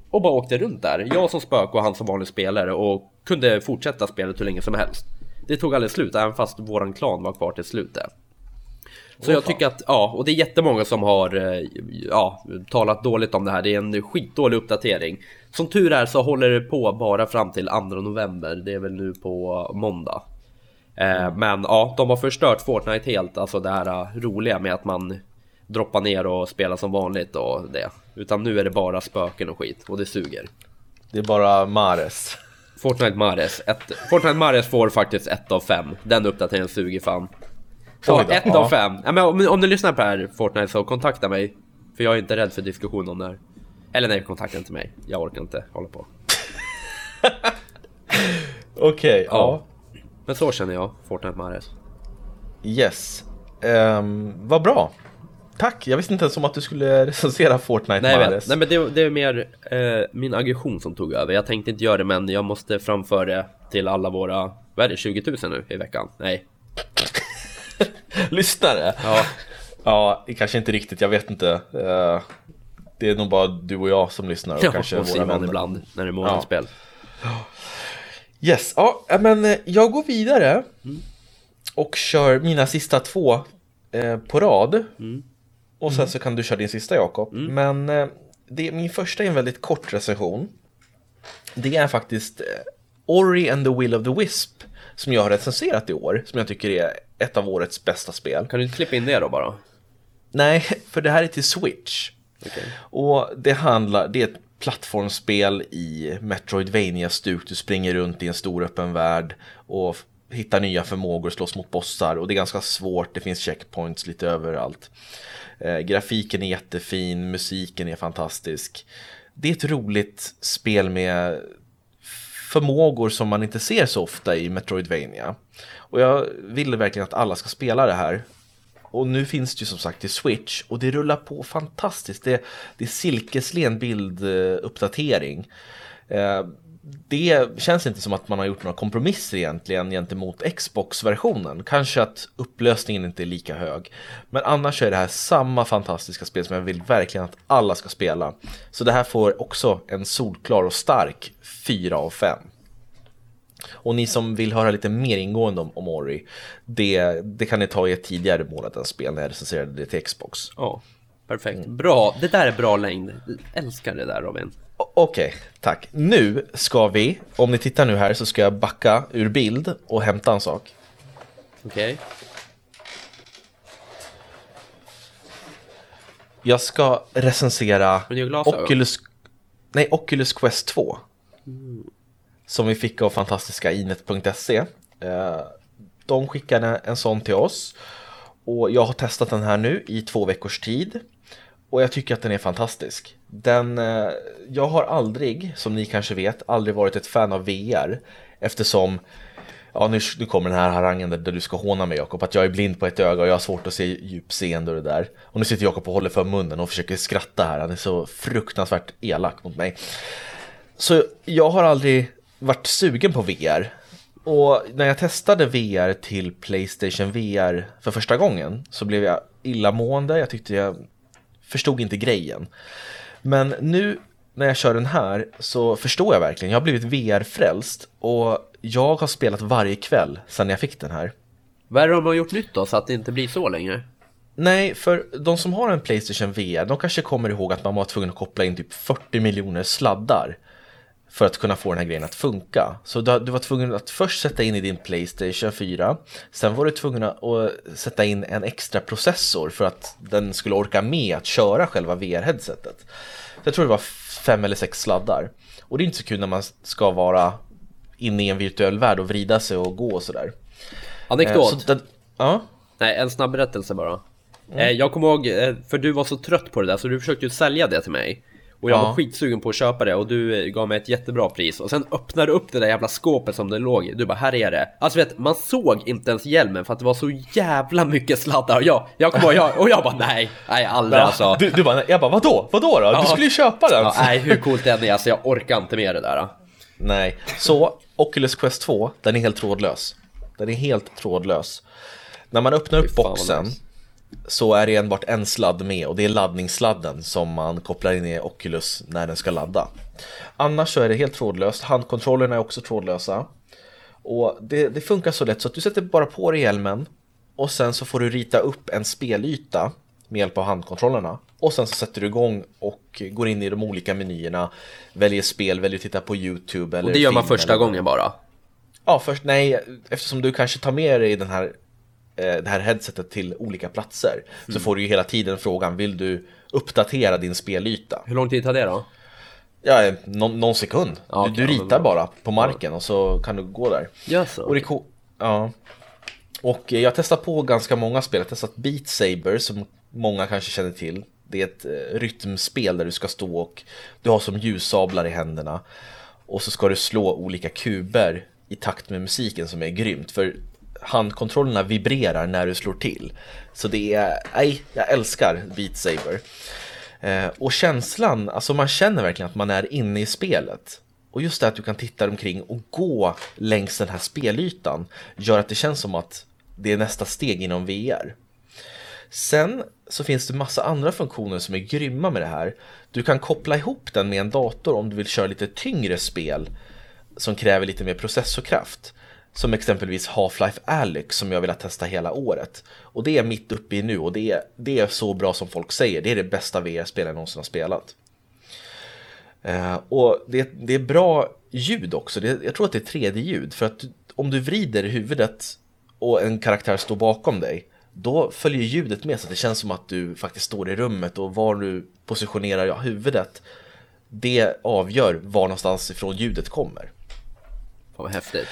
och bara åkte runt där. Jag som spöke och han som vanlig spelare och kunde fortsätta spelet hur länge som helst. Det tog aldrig slut, även fast våran klan var kvar till slutet. Så jag tycker att, ja, och det är jättemånga som har eh, ja, talat dåligt om det här. Det är en skitdålig uppdatering. Som tur är så håller det på bara fram till 2 november. Det är väl nu på måndag. Eh, men ja, de har förstört Fortnite helt, alltså det här eh, roliga med att man droppar ner och spelar som vanligt och det. Utan nu är det bara spöken och skit och det suger. Det är bara Mares. Fortnite Mares. Ett, Fortnite Mares får faktiskt 1 av 5. Den uppdateringen suger fan. Så 1 ja. av 5. Ja, men om, om du lyssnar på det här Fortnite så kontakta mig. För jag är inte rädd för diskussion om det här. Eller nej, kontakta inte mig. Jag orkar inte hålla på. Okej, okay, ja. ja. Men så känner jag, Fortnite Mares. Yes. Um, vad bra. Tack, jag visste inte ens om att du skulle recensera Fortnite Nej, Mares. Nej men det, det är mer eh, min aggression som tog över. Jag tänkte inte göra det men jag måste framföra det till alla våra, vad är det, 20 000 nu i veckan? Nej. Lyssnare? Ja. Ja, kanske inte riktigt, jag vet inte. Uh, det är nog bara du och jag som lyssnar och ja, kanske och Simon ibland när det är månadsspel. Ja. Yes, ja men eh, jag går vidare mm. och kör mina sista två eh, på rad. Mm. Och sen mm. så kan du köra din sista Jakob. Mm. Men eh, det, min första är en väldigt kort recension. Det är faktiskt eh, Ori and the Will of the Wisp som jag har recenserat i år, som jag tycker är ett av årets bästa spel. Kan du inte klippa in det då bara? Nej, för det här är till Switch. Okay. Och det handlar, det är ett plattformsspel i Metroidvania-stuk. Du springer runt i en stor öppen värld och hittar nya förmågor, slåss mot bossar och det är ganska svårt, det finns checkpoints lite överallt. Eh, grafiken är jättefin, musiken är fantastisk. Det är ett roligt spel med förmågor som man inte ser så ofta i Metroidvania. Och jag vill verkligen att alla ska spela det här. Och nu finns det ju som sagt i Switch och det rullar på fantastiskt. Det, det är silkeslen bilduppdatering. Eh, det känns inte som att man har gjort några kompromisser egentligen gentemot Xbox-versionen. Kanske att upplösningen inte är lika hög. Men annars är det här samma fantastiska spel som jag vill verkligen att alla ska spela. Så det här får också en solklar och stark 4 av 5. Och ni som vill höra lite mer ingående om, om Ori, det, det kan ni ta i ett tidigare månadens spel när jag recenserade det till Xbox. Ja, perfekt. Bra, det där är bra längd. Jag älskar det där Robin. Okej, okay, tack. Nu ska vi, om ni tittar nu här så ska jag backa ur bild och hämta en sak. Okej. Okay. Jag ska recensera Oculus, nej, Oculus Quest 2. Mm. Som vi fick av fantastiska inet.se. Eh, de skickade en sån till oss. Och jag har testat den här nu i två veckors tid. Och jag tycker att den är fantastisk. Den, eh, jag har aldrig, som ni kanske vet, aldrig varit ett fan av VR. Eftersom, ja nu, nu kommer den här harangen där, där du ska håna mig Jakob, att jag är blind på ett öga och jag har svårt att se djupseende och det där. Och nu sitter Jakob och håller för munnen och försöker skratta här, han är så fruktansvärt elak mot mig. Så jag har aldrig varit sugen på VR. Och när jag testade VR till Playstation VR för första gången så blev jag illamående, jag tyckte jag förstod inte grejen. Men nu när jag kör den här så förstår jag verkligen. Jag har blivit VR-frälst och jag har spelat varje kväll sedan jag fick den här. Vad är det de har gjort nytt då så att det inte blir så längre? Nej, för de som har en Playstation VR, de kanske kommer ihåg att man var tvungen att koppla in typ 40 miljoner sladdar för att kunna få den här grejen att funka. Så du, du var tvungen att först sätta in i din Playstation 4, sen var du tvungen att sätta in en extra processor för att den skulle orka med att köra själva VR-headsetet. jag tror det var fem eller sex sladdar. Och det är inte så kul när man ska vara inne i en virtuell värld och vrida sig och gå och sådär. Anekdot. Eh, så den, ja. Nej, en snabb berättelse bara. Eh, jag kommer ihåg, eh, för du var så trött på det där så du försökte ju sälja det till mig. Och jag Ja. var skitsugen på att köpa det och du eh, gav mig ett jättebra pris. Och sen öppnade du upp det där jävla skåpet som det låg i. Du bara, här är det. Alltså vet, man såg inte ens hjälmen för att det var så jävla mycket sladdar. Och jag, jag kommer ihåg, jag, och jag bara, nej, nej aldrig alltså. Du, du bara, jag bara vadå? Vadå då? Ja. Du skulle ju köpa den! Ja, nej, hur coolt är det? Alltså jag orkar inte med det där. Nej, så Oculus Quest 2, den är helt trådlös. Den är helt trådlös. När man öppnar upp boxen nice. Så är det enbart en sladd med och det är laddningssladden som man kopplar in i Oculus när den ska ladda. Annars så är det helt trådlöst, handkontrollerna är också trådlösa. Och det, det funkar så lätt så att du sätter bara på dig hjälmen och sen så får du rita upp en spelyta med hjälp av handkontrollerna. Och sen så sätter du igång och går in i de olika menyerna, väljer spel, väljer att titta på YouTube eller Och det gör man första eller- gången bara. Ja, först nej, eftersom du kanske tar med dig den här, det här headsetet till olika platser så får du ju hela tiden frågan, vill du uppdatera din spelyta? Hur lång tid tar det då? Ja, någon, någon sekund. Ja, du, okej, du ritar bara på marken och så kan du gå där. Jaså? Och det ja. Och eh, jag har testat på ganska många spel. Jag har testat Beat Saber som många kanske känner till. Det är ett eh, rytmspel där du ska stå och du har som ljussablar i händerna. Och så ska du slå olika kuber i takt med musiken som är grymt. För handkontrollerna vibrerar när du slår till. Så det är, nej, jag älskar Beat Saber. Eh, och känslan, alltså man känner verkligen att man är inne i spelet. Och just det att du kan titta omkring och gå längs den här spelytan gör att det känns som att det är nästa steg inom VR. Sen så finns det massa andra funktioner som är grymma med det här. Du kan koppla ihop den med en dator om du vill köra lite tyngre spel som kräver lite mer processorkraft. Som exempelvis Half-Life Alyx som jag vill testa hela året. Och det är mitt uppe i nu och det är, det är så bra som folk säger. Det är det bästa VR-spel jag någonsin har spelat. Eh, och det, det är bra ljud också. Det, jag tror att det är 3D-ljud. För att om du vrider huvudet och en karaktär står bakom dig då följer ljudet med så att det känns som att du faktiskt står i rummet och var du positionerar ja, huvudet det avgör var någonstans ifrån ljudet kommer. Fan vad häftigt.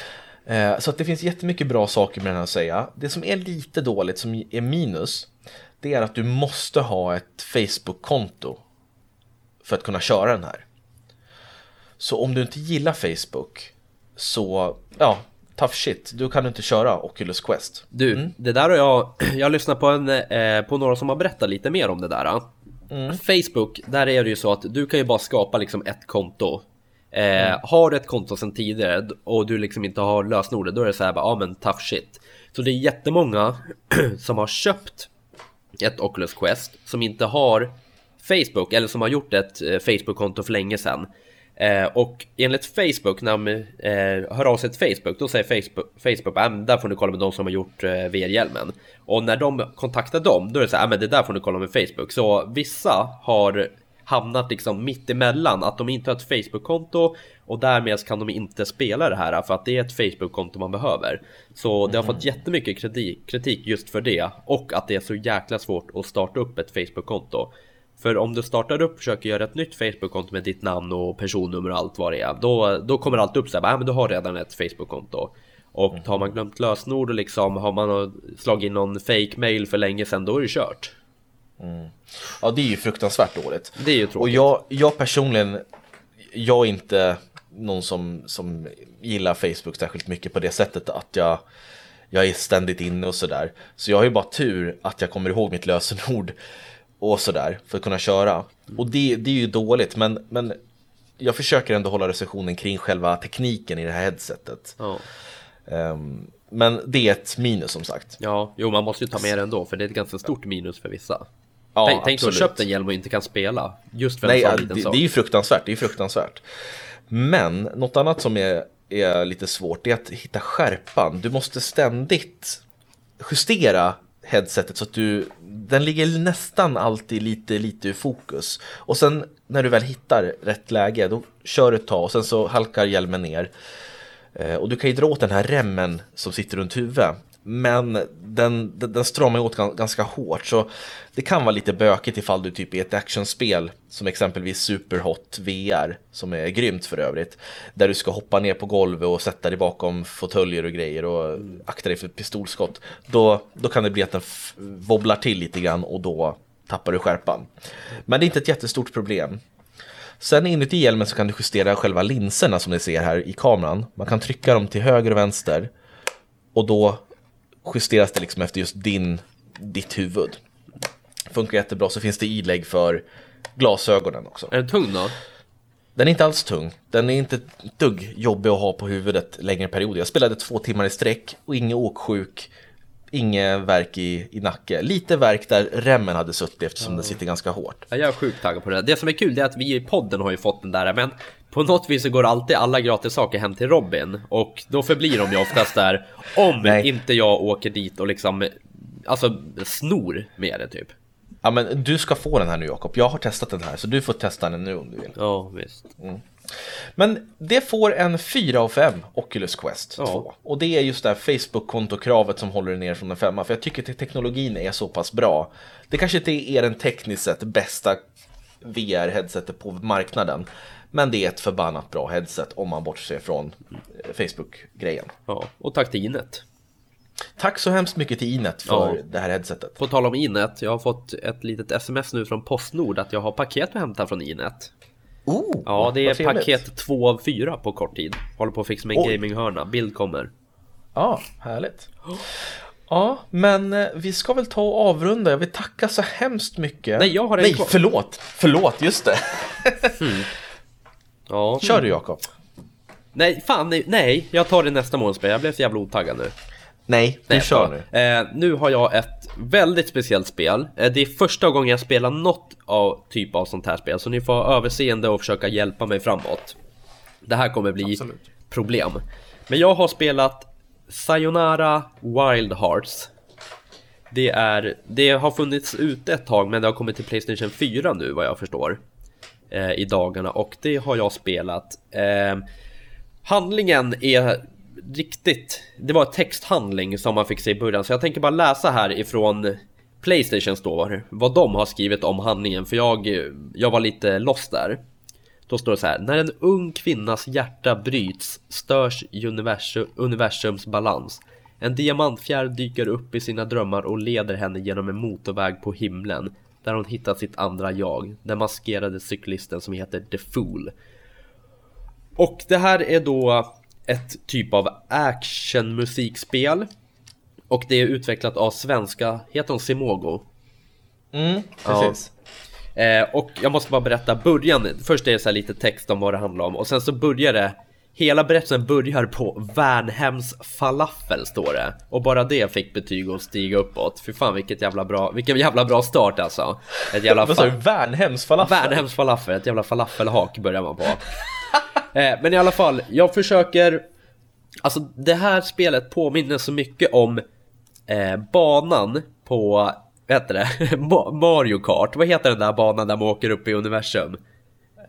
Eh, Så att det finns jättemycket bra saker med den att säga. Det som är lite dåligt, som är minus, det är att du måste ha ett Facebook-konto för att kunna köra den här. Så om du inte gillar Facebook, så ja, tough shit, då kan du inte köra Oculus Quest. Du, Mm. det där har jag, jag har lyssnat på, en, eh, på några som har berättat lite mer om det där. Mm. Facebook, där är det ju så att du kan ju bara skapa liksom ett konto. Eh, Mm. Har du ett konto sedan tidigare och du liksom inte har lösenordet, då är det så här bara, ja men tough shit. Så det är jättemånga som har köpt ett Oculus Quest som inte har Facebook eller som har gjort ett eh, Facebook-konto för länge sedan. Eh, och enligt Facebook, när de eh, hör av sig till Facebook, då säger Facebook, Facebook ah, men där får du kolla med de som har gjort eh, VR-hjälmen. Och när de kontaktar dem, då är det så här, ah, men det där får du kolla med Facebook. Så vissa har hamnat liksom mitt emellan, att de inte har ett Facebook-konto och därmed kan de inte spela det här för att det är ett Facebook-konto man behöver. Så det har fått jättemycket kritik, just för det och att det är så jäkla svårt att starta upp ett Facebook-konto. För om du startar upp och försöker göra ett nytt Facebook-konto med ditt namn och personnummer och allt vad det är, då, då kommer allt upp så här, ah, men du har redan ett Facebook-konto. Och har man glömt lösenord och liksom har man slagit in någon fake mail för länge sedan, då är det kört. Ja, det är ju fruktansvärt dåligt. Det är ju Och tråkigt. jag, jag personligen, jag är inte någon som, som gillar Facebook särskilt mycket på det sättet att jag, jag är ständigt inne och sådär. Så jag har ju bara tur att jag kommer ihåg mitt lösenord och sådär för att kunna köra. Och det, det är ju dåligt, men, men jag försöker ändå hålla recensionen kring själva tekniken i det här headsetet. Ja. Ehm, men det är ett minus som sagt. Ja, jo man måste ju ta med det ändå för det är ett ganska stort minus för vissa. Ja, tänk tänk absolut. köpt en hjälm och inte kan spela. Just för Nej, en sån liten det, sak. det är ju fruktansvärt, det är fruktansvärt. Men något annat som är, är lite svårt är att hitta skärpan. Du måste ständigt justera headsetet så att du, den ligger nästan alltid lite, lite ur fokus. Och sen när du väl hittar rätt läge, då kör du ett tag och sen så halkar hjälmen ner. Eh, Och du kan ju dra åt den här remmen som sitter runt huvudet men den, den, den stramar åt ganska hårt så det kan vara lite bökigt ifall du typ är ett actionspel som exempelvis Superhot VR som är grymt för övrigt. Där du ska hoppa ner på golvet och sätta dig bakom fåtöljer och grejer och akta dig för pistolskott. Då, då kan det bli att den wobblar till lite grann och då tappar du skärpan. Men det är inte ett jättestort problem. Sen inuti hjälmen så kan du justera själva linserna som ni ser här i kameran. Man kan trycka dem till höger och vänster och då justeras det liksom efter just din, ditt huvud. Funkar jättebra, så finns det ilägg för glasögonen också. Är den tung då? Den är inte alls tung. Den är inte ett dugg jobbig att ha på huvudet längre perioder. Jag spelade två timmar i sträck och ingen åksjuk, inget verk i, i nacke. Lite verk där remmen hade suttit eftersom mm. den sitter ganska hårt. Ja, jag är sjukt taggad på det. Det som är kul är att vi i podden har ju fått den där, men på något vis så går alltid alla gratis saker hem till Robin och då förblir de ju oftast där om inte jag åker dit och liksom alltså snor med det typ. Ja men du ska få den här nu Jakob, jag har testat den här så du får testa den nu om du vill. Ja visst. Mm. Men det får en 4 av 5 Oculus Quest 2. Ja. Och det är just det här Facebook-kontokravet som håller det ner från en 5 För jag tycker att teknologin är så pass bra. Det kanske inte är den tekniskt sett bästa VR-headsetet på marknaden. Men det är ett förbannat bra headset om man bortser från eh, Facebook-grejen. Ja, och tack till Inet. Tack så hemskt mycket till Inet för ja. det här headsetet. På tal om Inet, jag har fått ett litet sms nu från Postnord att jag har paket att hämta från Inet. Oh, ja, det är paket 2 av 4 på kort tid. Håller på att fixa med en gaminghörna. Bild kommer. Ja, härligt. Ja, men eh, vi ska väl ta och avrunda. Jag vill tacka så hemskt mycket. Nej, jag har en Nej, förlåt! Förlåt, just det. mm. Ja. Kör du Jakob. Nej, fan nej, nej, jag tar det nästa månadsspel. Jag blev så jävla otaggad nu. Nej, du nej, kör nu. Eh, nu har jag ett väldigt speciellt spel. Eh, det är första gången jag spelar något av typ av sånt här spel, så ni får ha överseende och försöka hjälpa mig framåt. Det här kommer bli Absolut. problem. Men jag har spelat Sayonara Wild Hearts. Det, är, det har funnits ute ett tag men det har kommit till Playstation 4 nu vad jag förstår eh, i dagarna och det har jag spelat. Eh, handlingen är riktigt, det var texthandling som man fick se i början så jag tänker bara läsa här ifrån Playstation Store vad de har skrivit om handlingen för jag, jag var lite lost där. Då står det så här, när en ung kvinnas hjärta bryts störs universum, universums balans. En diamantfjärd dyker upp i sina drömmar och leder henne genom en motorväg på himlen där hon hittar sitt andra jag, den maskerade cyklisten som heter The Fool. Och det här är då ett typ av actionmusikspel och det är utvecklat av svenska, heter hon Simogo? Mm, precis. Ja. Eh, och jag måste bara berätta början, först är det så lite text om vad det handlar om och sen så börjar det Hela berättelsen börjar på Värnhems falafel står det Och bara det fick betyg att stiga uppåt Fy fan vilket jävla bra, vilken jävla bra start alltså Ett jävla Vad sa du? Värnhems falafel? Värnhems falafel, ett jävla falafelhak börjar man på eh, Men i alla fall, jag försöker Alltså det här spelet påminner så mycket om eh, banan på, vad heter det? Mario Kart, vad heter den där banan där man åker upp i universum?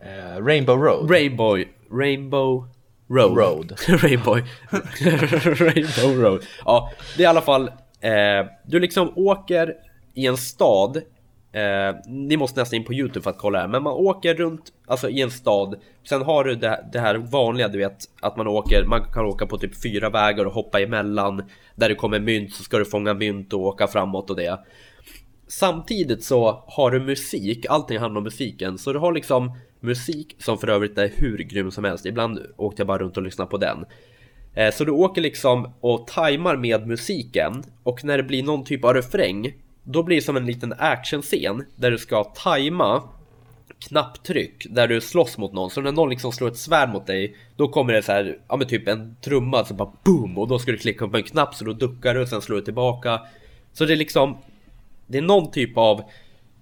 Uh, Rainbow Road Rainbow, Rainbow Road. Road. Rainbow. Rainbow Road. Ja, det är i alla fall. Eh, du liksom åker i en stad. Eh, ni måste nästan in på Youtube för att kolla här. Men man åker runt alltså i en stad. Sen har du det, det här vanliga, du vet att man åker. Man kan åka på typ fyra vägar och hoppa emellan. Där det kommer mynt så ska du fånga mynt och åka framåt och det. Samtidigt så har du musik, allting handlar om musiken. Så du har liksom musik som för övrigt är hur grym som helst. Ibland åkte jag bara runt och lyssnade på den. Eh, så du åker liksom och tajmar med musiken och när det blir någon typ av refräng då blir det som en liten actionscen där du ska tajma knapptryck där du slåss mot någon. Så när någon liksom slår ett svärd mot dig då kommer det så här, ja men typ en trumma som bara boom och då ska du klicka på en knapp så då duckar du och sen slår du tillbaka. Så det är liksom det är någon typ av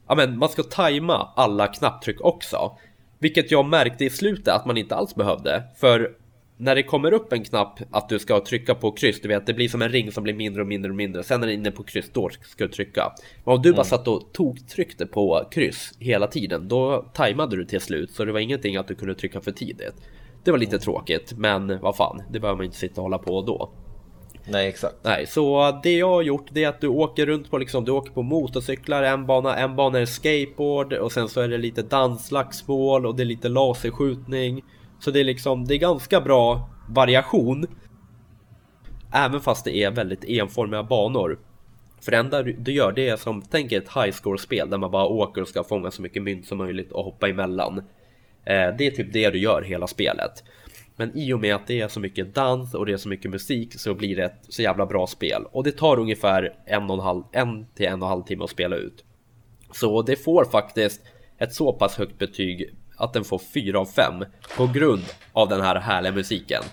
ja men man ska tajma alla knapptryck också. Vilket jag märkte i slutet att man inte alls behövde. För när det kommer upp en knapp att du ska trycka på kryss, du vet det blir som en ring som blir mindre och mindre och mindre. Sen när du är inne på kryss, då ska du trycka. Men om du bara mm. satt och tog tryckte på kryss hela tiden, då tajmade du till slut. Så det var ingenting att du kunde trycka för tidigt. Det var lite tråkigt, men vad fan, det behöver man inte sitta och hålla på då. Nej, exakt. Nej, så det jag har gjort det är att du åker runt på liksom, du åker på motorcyklar, en bana, en bana är skateboard och sen så är det lite dansslagsmål och det är lite laserskjutning. Så det är liksom, det är ganska bra variation. Även fast det är väldigt enformiga banor. För det enda du gör det är som, tänk ett highscore-spel där man bara åker och ska fånga så mycket mynt som möjligt och hoppa emellan. Eh, det är typ det du gör hela spelet. Men i och med att det är så mycket dans och det är så mycket musik så blir det ett så jävla bra spel. Och det tar ungefär en, och en, halv, en till en och en halv timme att spela ut. Så det får faktiskt ett så pass högt betyg att den får 4 av 5 på grund av den här härliga musiken.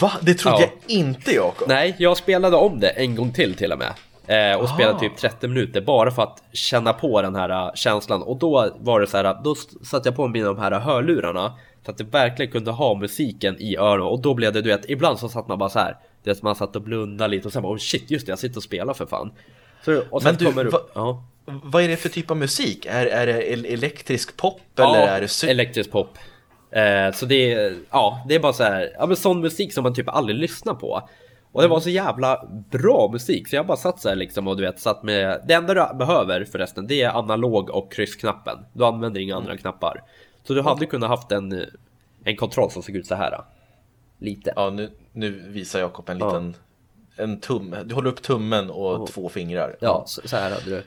Va? Det trodde Ja. jag inte Jakob. Nej, jag spelade om det en gång till till och med. Eh, och Aha. spelade typ 30 minuter bara för att känna på den här eh, känslan. Och då var det så här, då satte jag på mig de här hörlurarna. Så att det verkligen kunde ha musiken i öronen. Och då blev det, du vet, ibland så satt man bara så här. Du vet, man satt och blundade lite och sen bara, oh shit, just det, jag sitter och spelar för fan. Så, och sen Men du, kommer det va- upp, ja. Vad är det för typ av musik? Är, är det el- elektrisk pop eller är det elektrisk pop. Eh, så det är, ja, det är bara så här, ja men sån musik som man typ aldrig lyssnar på. Och det var så jävla bra musik så jag bara satt så här liksom och du vet satt med Det enda du behöver förresten det är analog och kryssknappen. Du använder inga andra knappar. Så du hade kunnat haft en, en kontroll som såg ut så här. Lite. Ja, nu, nu visar Jakob en Ja. liten en tum. Du håller upp tummen och två fingrar. Ja, så, så här hade du.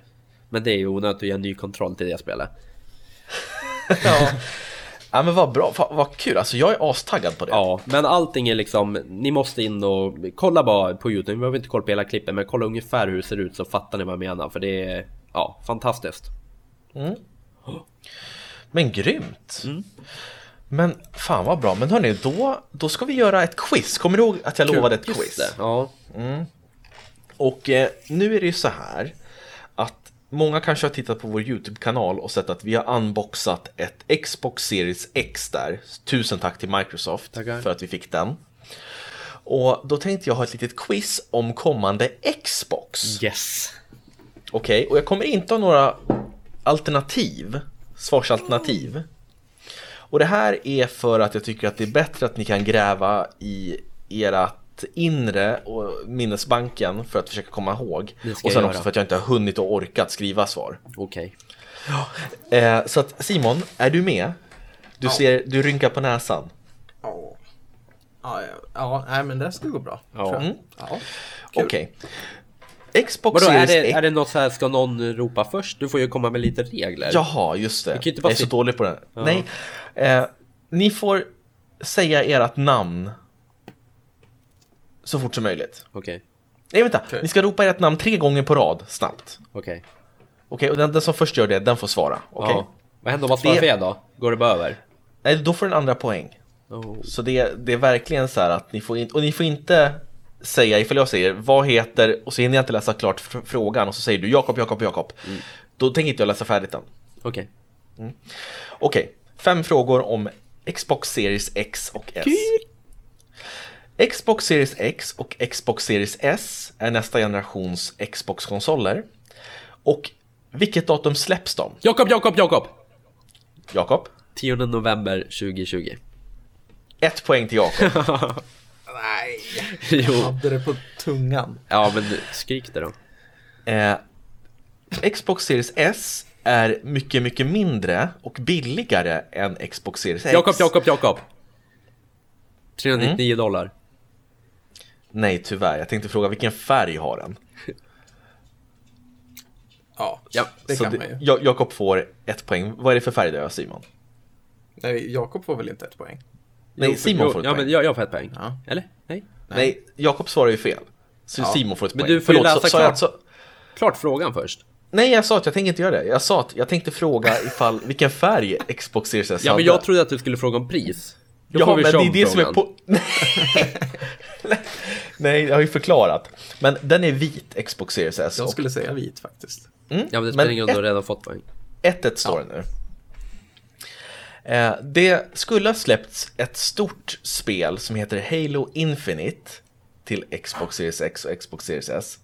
Men det är ju onödigt att ge en ny kontroll till det spelet. ja. Ja men vad bra, Fan, vad kul. Alltså jag är astaggad på det. Ja, men allting är liksom, ni måste in och kolla bara på Youtube, ni behöver inte kolla på hela klippen, men kolla ungefär hur det ser ut så fattar ni vad jag menar, för det är, ja, fantastiskt. Men grymt. Mm. Men fan vad bra. Men hörni, då, då ska vi göra ett quiz. Kommer du ihåg att jag lovade ett quiz? det, ja. Och eh, nu är det ju så här många kanske har tittat på vår YouTube-kanal och sett att vi har unboxat ett Xbox Series X där. Tusen tack till Microsoft Tackar. för att vi fick den. Och då tänkte jag ha ett litet quiz om kommande Xbox. Yes. Okej, och jag kommer inte ha några alternativ, svarsalternativ. Och det här är för att jag tycker att det är bättre att ni kan gräva i ert inre och minnesbanken för att försöka komma ihåg. Och sen också för att jag inte har hunnit och orkat skriva svar. Okej. Eh, så att Simon, är du med? Du, Ja. ser, du rynkar på näsan. Ja, ja, ja, ja nej, men det ska gå bra. Ja. Mm. ja. Okej. Xbox Vadå, är det, X. är det något så här, ska någon ropa först? Du får ju komma med lite regler. Jaha, just det. jag är så dålig på det. Nej. Eh, ni får säga ert namn så fort som möjligt. Okej, Nej, vänta. Okej. Ni ska ropa ert namn tre gånger på rad, snabbt. okej. Okej, och den, den som först gör det, den får svara. Okej? Ja. Vad händer om man svarar Det- fel då? Går det bara över? Nej, då får den andra poäng. Oh. Så det, det är verkligen så här att ni får inte, och ni får inte säga, ifall jag säger vad heter, och så hinner jag inte läsa klart fr- frågan och så säger du Jakob, Jakob, Jakob. Mm. Då tänker inte jag läsa färdigt den. Okej. Okej, fem frågor om Xbox Series X och S. Xbox Series X och Xbox Series S är nästa generations Xbox-konsoler. Och vilket datum släpps de? Jakob, Jakob, Jakob! Jakob? 10 november 2020. Ett poäng till Jakob. Nej, jo. hade det på tungan. Ja, men skrik det då. Eh, Xbox Series S är mycket, mycket mindre och billigare än Xbox Series X. Jakob, Jakob, Jakob! 399 dollar. Nej, tyvärr. Jag tänkte fråga vilken färg har den? Ja, Ja, det Så kan det- man ju. Ja- Jakob får ett poäng. Vad är det för färg då, Simon? Nej, Jakob får väl inte ett poäng? Nej, Jo, Simon jo, får ett Ja, poäng. men jag, jag får ett poäng. Ja. Eller? Nej? Nej, Jakob svarar ju fel. Så Ja. Simon får ett Men poäng. du får ju Förlåt, läsa sa- sa jag klart. så... Klart frågan först. Nej, jag sa att jag tänker inte göra det. Jag sa att jag tänkte fråga ifall vilken färg Xbox Series S Ja, hade. men jag trodde att du skulle fråga om pris. Då Ja, men det är det som är på... Nej, jag har ju förklarat. Men den är vit, Xbox Series S. Jag och- skulle säga vit faktiskt. Mm, Ja, men det spelar ingen roll, du har redan fått poäng. 1-1 står det nu. Eh, det skulle ha släppts ett stort spel som heter Halo Infinite till Xbox Series X och Xbox Series S.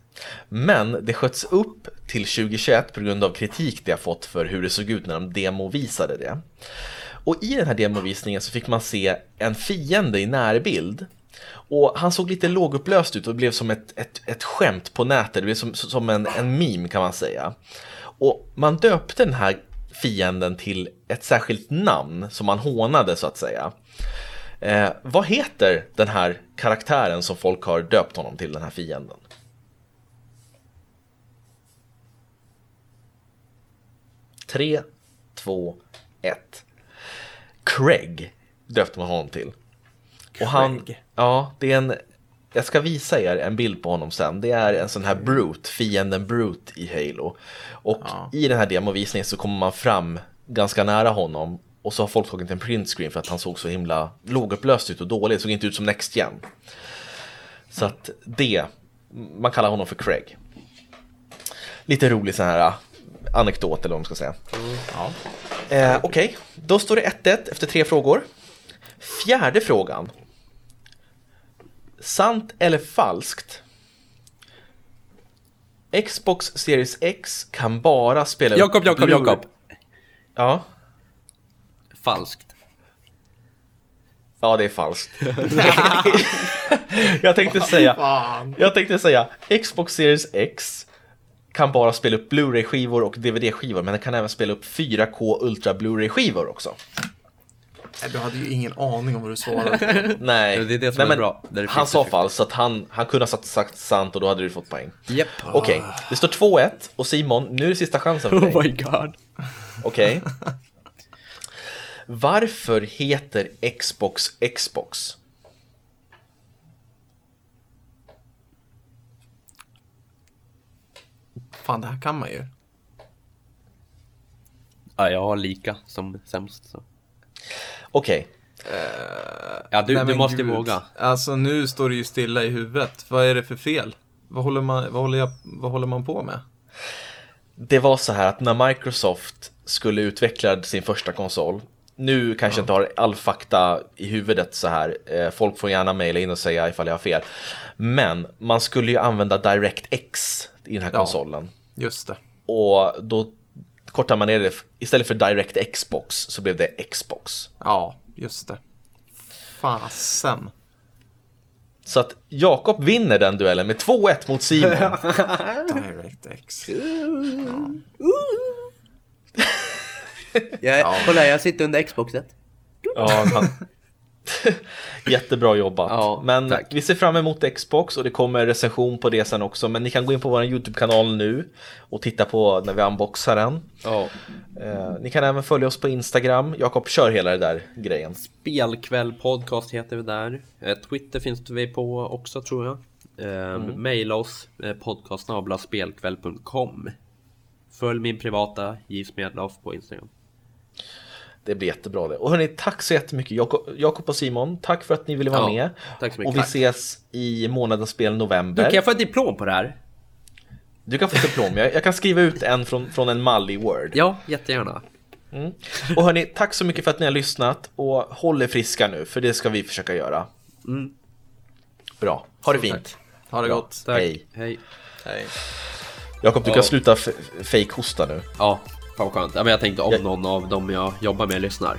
Men det sköts upp till 2021 på grund av kritik det har fått för hur det såg ut när de demovisade det. Och i den här demovisningen så fick man se en fiende i närbild Och han såg lite lågupplöst ut och blev som ett, ett, ett skämt på nätet, det blev som, som en, en meme kan man säga. Och man döpte den här fienden till ett särskilt namn som man hånade så att säga. Eh, vad heter den här karaktären som folk har döpt honom till, den här fienden? Tre, två, ett. Craig döpte man honom till. Och han, Craig? ja, det är en, jag ska visa er en bild på honom sen. Det är en sån här Brute, fienden Brute i Halo. Och Ja. i den här demovisningen så kommer man fram ganska nära honom och så har folk tagit en printscreen för att han såg så himla lågupplöst ut och dåligt, såg inte ut som Next Gen. Så att det, man kallar honom för Craig. Lite rolig sån här äh, anekdot eller vad man ska säga. Ja. Eh, Okej, då står det 1-1 efter tre frågor. Fjärde frågan. Sant eller falskt? Xbox Series X kan bara spela Jakob, Jakob, Jakob. Ja, Falskt. ja det är falskt. jag tänkte säga, jag tänkte säga Xbox Series X kan bara spela upp Blu-ray-skivor och DVD-skivor, men den kan även spela upp 4K Ultra Blu-ray-skivor också. Nej, Du hade ju ingen aning om vad du svarade. Nej, det är det som Nej, är men bra. Är Han sa 50-50. falskt, så att han, han kunde ha sagt, sagt sant och då hade du fått poäng. Japp. Okej, det står 2-1 och Simon, nu är det sista chansen för dig. Oh my god. Okej. Varför heter Xbox Xbox? Fan, det här kan man ju. Ja, jag har lika som sämst så. Okej, Ja, du, Nej, du men måste gud. våga. Alltså nu står det ju stilla i huvudet. Vad är det för fel? Vad håller man, vad håller jag, vad håller man på med? det var så här att när Microsoft skulle utveckla sin första konsol nu kanske jag inte har all fakta i huvudet så här. eh, Folk får gärna mejla in och säga ifall jag har fel. Men man skulle ju använda DirectX i den här Ja. konsolen. Just det. Och då kortar man ner det, istället för Direct Xbox så blev det Xbox. Ja, just det. Fasen. Så att Jakob vinner den duellen med 2-1 mot Simon. DirectX. Jag, Kolla, jag sitter under Xboxet. ja, han... Jättebra jobbat. Ja, men tack. vi ser fram emot Xbox och det kommer recension på det sen också. Men ni kan gå in på vår YouTube-kanal nu och titta på när vi unboxar den. Ja. Eh, ni kan även följa oss på Instagram. Jakob kör hela det där grejen. Spelkväll podcast heter vi där. Eh, Twitter finns vi på också tror jag. Eh, Maila oss eh, podcastsnabelaspelkväll.com Följ min privata J på Instagram. Det blir jättebra det. Och hörni, tack så jättemycket Jakob och Simon. Tack för att ni ville vara Ja, med. tack så mycket. Och vi Tack. ses i månadens spel Du, november. kan jag få ett diplom på det här? Du kan få ett diplom. Jag, jag kan skriva ut en från, från en mall i Word. Ja, jättegärna. Och hörni, tack så mycket för att ni har lyssnat och håll er friska nu, för det ska vi försöka göra. Mm. Bra, ha det Tack. fint. Ha det gott. Tack. Hej. Hej. Hej. Jakob, du Ja. kan sluta f- fake-hosta nu. Ja, fan vad skönt. Ja, men jag tänkte om Jag- någon av dem jag jobbar med lyssnar.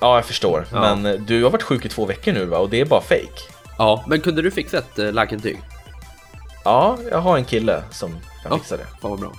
Ja, jag förstår. Ja. Men eh, du har varit sjuk i två veckor nu va? Och det är bara fake. Ja, men kunde du fixa ett äh, läkarintyg? Ja, jag har en kille som kan Ja, fixa det. fan vad bra.